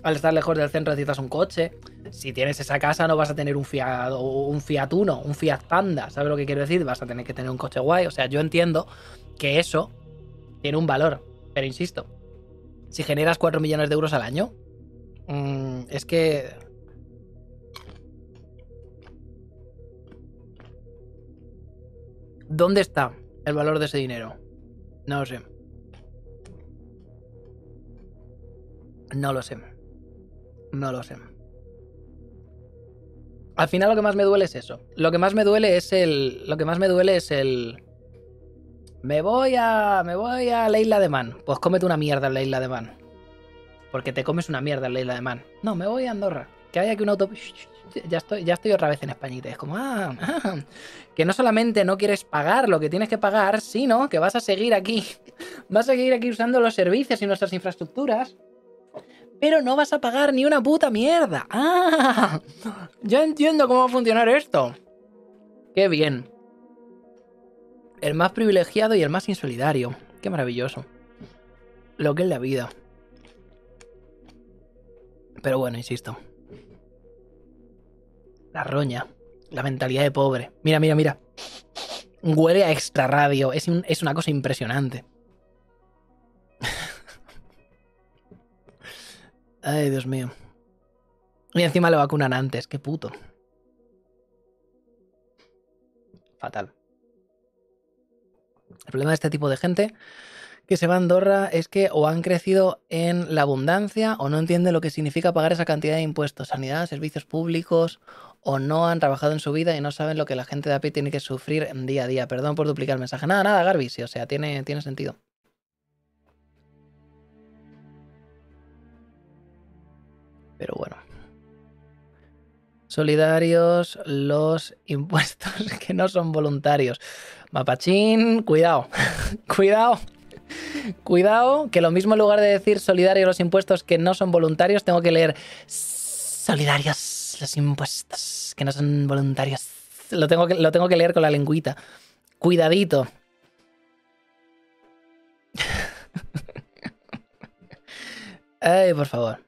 al estar lejos del centro necesitas un coche. Si tienes esa casa no vas a tener un Fiat, un Fiat Uno, un Fiat Panda, ¿sabes lo que quiero decir? Vas a tener que tener un coche guay. O sea, yo entiendo que eso tiene un valor, pero insisto, si generas 4 millones de euros al año, Mm, es que... ¿Dónde está el valor de ese dinero? No lo sé. No lo sé. No lo sé. Al final lo que más me duele es eso. Lo que más me duele es el. Lo que más me duele es el. Me voy a. Me voy a la isla de Man. Pues cómete una mierda en la isla de Man porque te comes una mierda en la isla de Man. No, me voy a Andorra. Que haya aquí un auto... Ya estoy, ya estoy otra vez en Españita. Es como, ah, ah, que no solamente no quieres pagar lo que tienes que pagar, sino que vas a seguir aquí. Vas a seguir aquí usando los servicios y nuestras infraestructuras. Pero no vas a pagar ni una puta mierda. Ah, ya entiendo cómo va a funcionar esto. Qué bien. El más privilegiado y el más insolidario. Qué maravilloso. Lo que es la vida. Pero bueno, insisto. La roña. La mentalidad de pobre. Mira, mira, mira. Huele a extra radio. Es, es una cosa impresionante. Ay, Dios mío. Y encima lo vacunan antes. Qué puto. Fatal. El problema de este tipo de gente que se va a Andorra es que o han crecido en la abundancia o no entienden lo que significa pagar esa cantidad de impuestos, sanidad, servicios públicos, o no han trabajado en su vida y no saben lo que la gente de a pie tiene que sufrir día a día. Perdón por duplicar el mensaje. Nada, nada, Garby, sí, o sea, tiene, tiene sentido. Pero bueno. Solidarios los impuestos que no son voluntarios. Mapachín, cuidado, cuidado. Cuidado, que lo mismo en lugar de decir solidario los impuestos que no son voluntarios, tengo que leer solidarios los impuestos que no son voluntarios. Lo tengo que, lo tengo que leer con la lengüita. Cuidadito. Ay, por favor.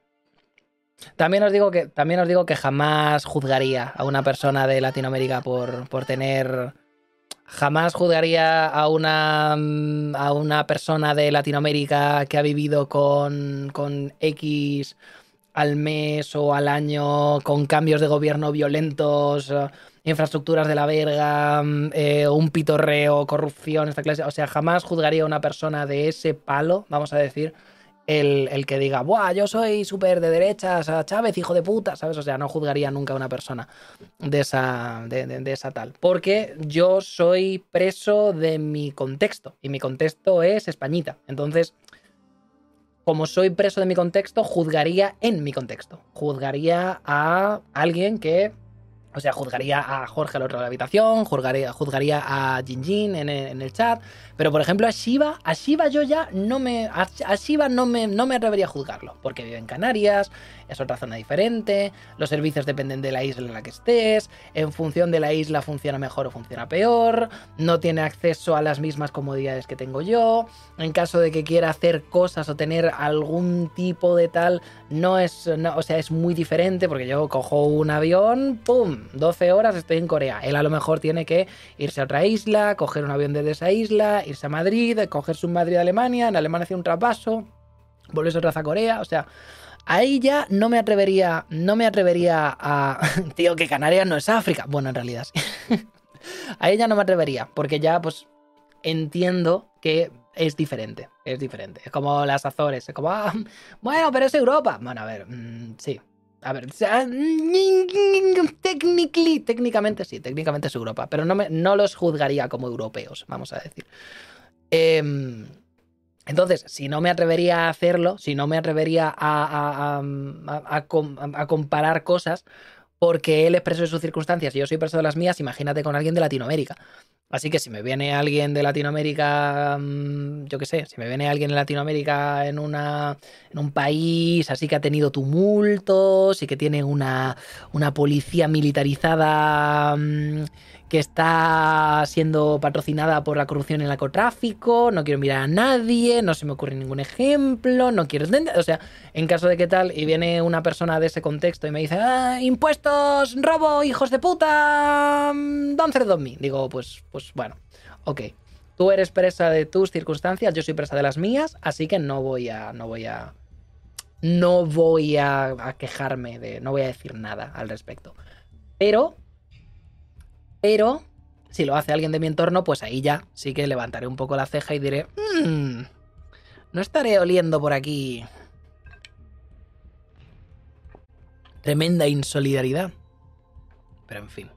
También os digo que, también os digo que jamás juzgaría a una persona de Latinoamérica por, por tener jamás juzgaría a una, mm, a una persona de Latinoamérica que ha vivido con, con X al mes o al año con cambios de gobierno violentos, eh, infraestructuras de la verga, mm, eh, un pitorreo, corrupción, esta clase. O sea, jamás juzgaría a una persona de ese palo, vamos a decir, el, que diga, ¡buah! Yo soy súper de derechas, a Chávez, hijo de puta, ¿sabes? O sea, no juzgaría nunca a una persona de esa, de, esa tal. Porque yo soy preso de mi contexto y mi contexto es Españita. Entonces, como soy preso de mi contexto, juzgaría en mi contexto. Juzgaría a alguien que o sea, juzgaría a Jorge al otro de la habitación, juzgaría, juzgaría a Jinjin en en el chat, pero por ejemplo a Shiva, a Shiva yo ya no me. A, Shiva no me, no me atrevería a juzgarlo. Porque vive en Canarias, es otra zona diferente, los servicios dependen de la isla en la que estés, en función de la isla funciona mejor o funciona peor, no tiene acceso a las mismas comodidades que tengo yo. En caso de que quiera hacer cosas o tener algún tipo de tal, no es. o sea, es muy diferente porque yo cojo un avión, ¡pum! 12 horas estoy en Corea. Él a lo mejor tiene que irse a otra isla, coger un avión desde esa isla irse a Madrid, cogerse un Madrid a Alemania, en Alemania hacer un traspaso, volverse otra vez a Corea, o sea, ahí ya no me atrevería, no me atrevería a... Tío, que Canarias no es África. Bueno, en realidad sí. ahí ya no me atrevería, porque ya pues entiendo que es diferente, es diferente. Es como las Azores, es como, ah, bueno, pero es Europa. Bueno, a ver, mm, sí. A ver, técnicamente sí, técnicamente es Europa, pero no, me, no los juzgaría como europeos, vamos a decir. Em, entonces, si no me atrevería a hacerlo, si no me atrevería a, a, comparar cosas, porque él es preso de sus circunstancias y yo soy preso de las mías, imagínate con alguien de Latinoamérica. Así que si me viene alguien de Latinoamérica, mm, yo qué sé, si me viene alguien de Latinoamérica en, una, en un país así que ha tenido tumultos y que tiene una, una policía militarizada mm, que está siendo patrocinada por la corrupción y el narcotráfico, no quiero mirar a nadie, no se me ocurre ningún ejemplo, no quiero entender, o sea, en caso de que tal, y viene una persona de ese contexto y me dice, ah, impuestos, robo, hijos de puta, mm, don't threaten me, digo, pues, pues bueno, ok. Tú eres presa de tus circunstancias, yo soy presa de las mías, así que no voy a, no voy a, no voy a, quejarme de, no voy a decir nada al respecto. Pero pero si lo hace alguien de mi entorno, pues ahí ya sí que levantaré un poco la ceja y diré, mmm, no estaré oliendo por aquí. Tremenda insolidaridad. Pero en fin.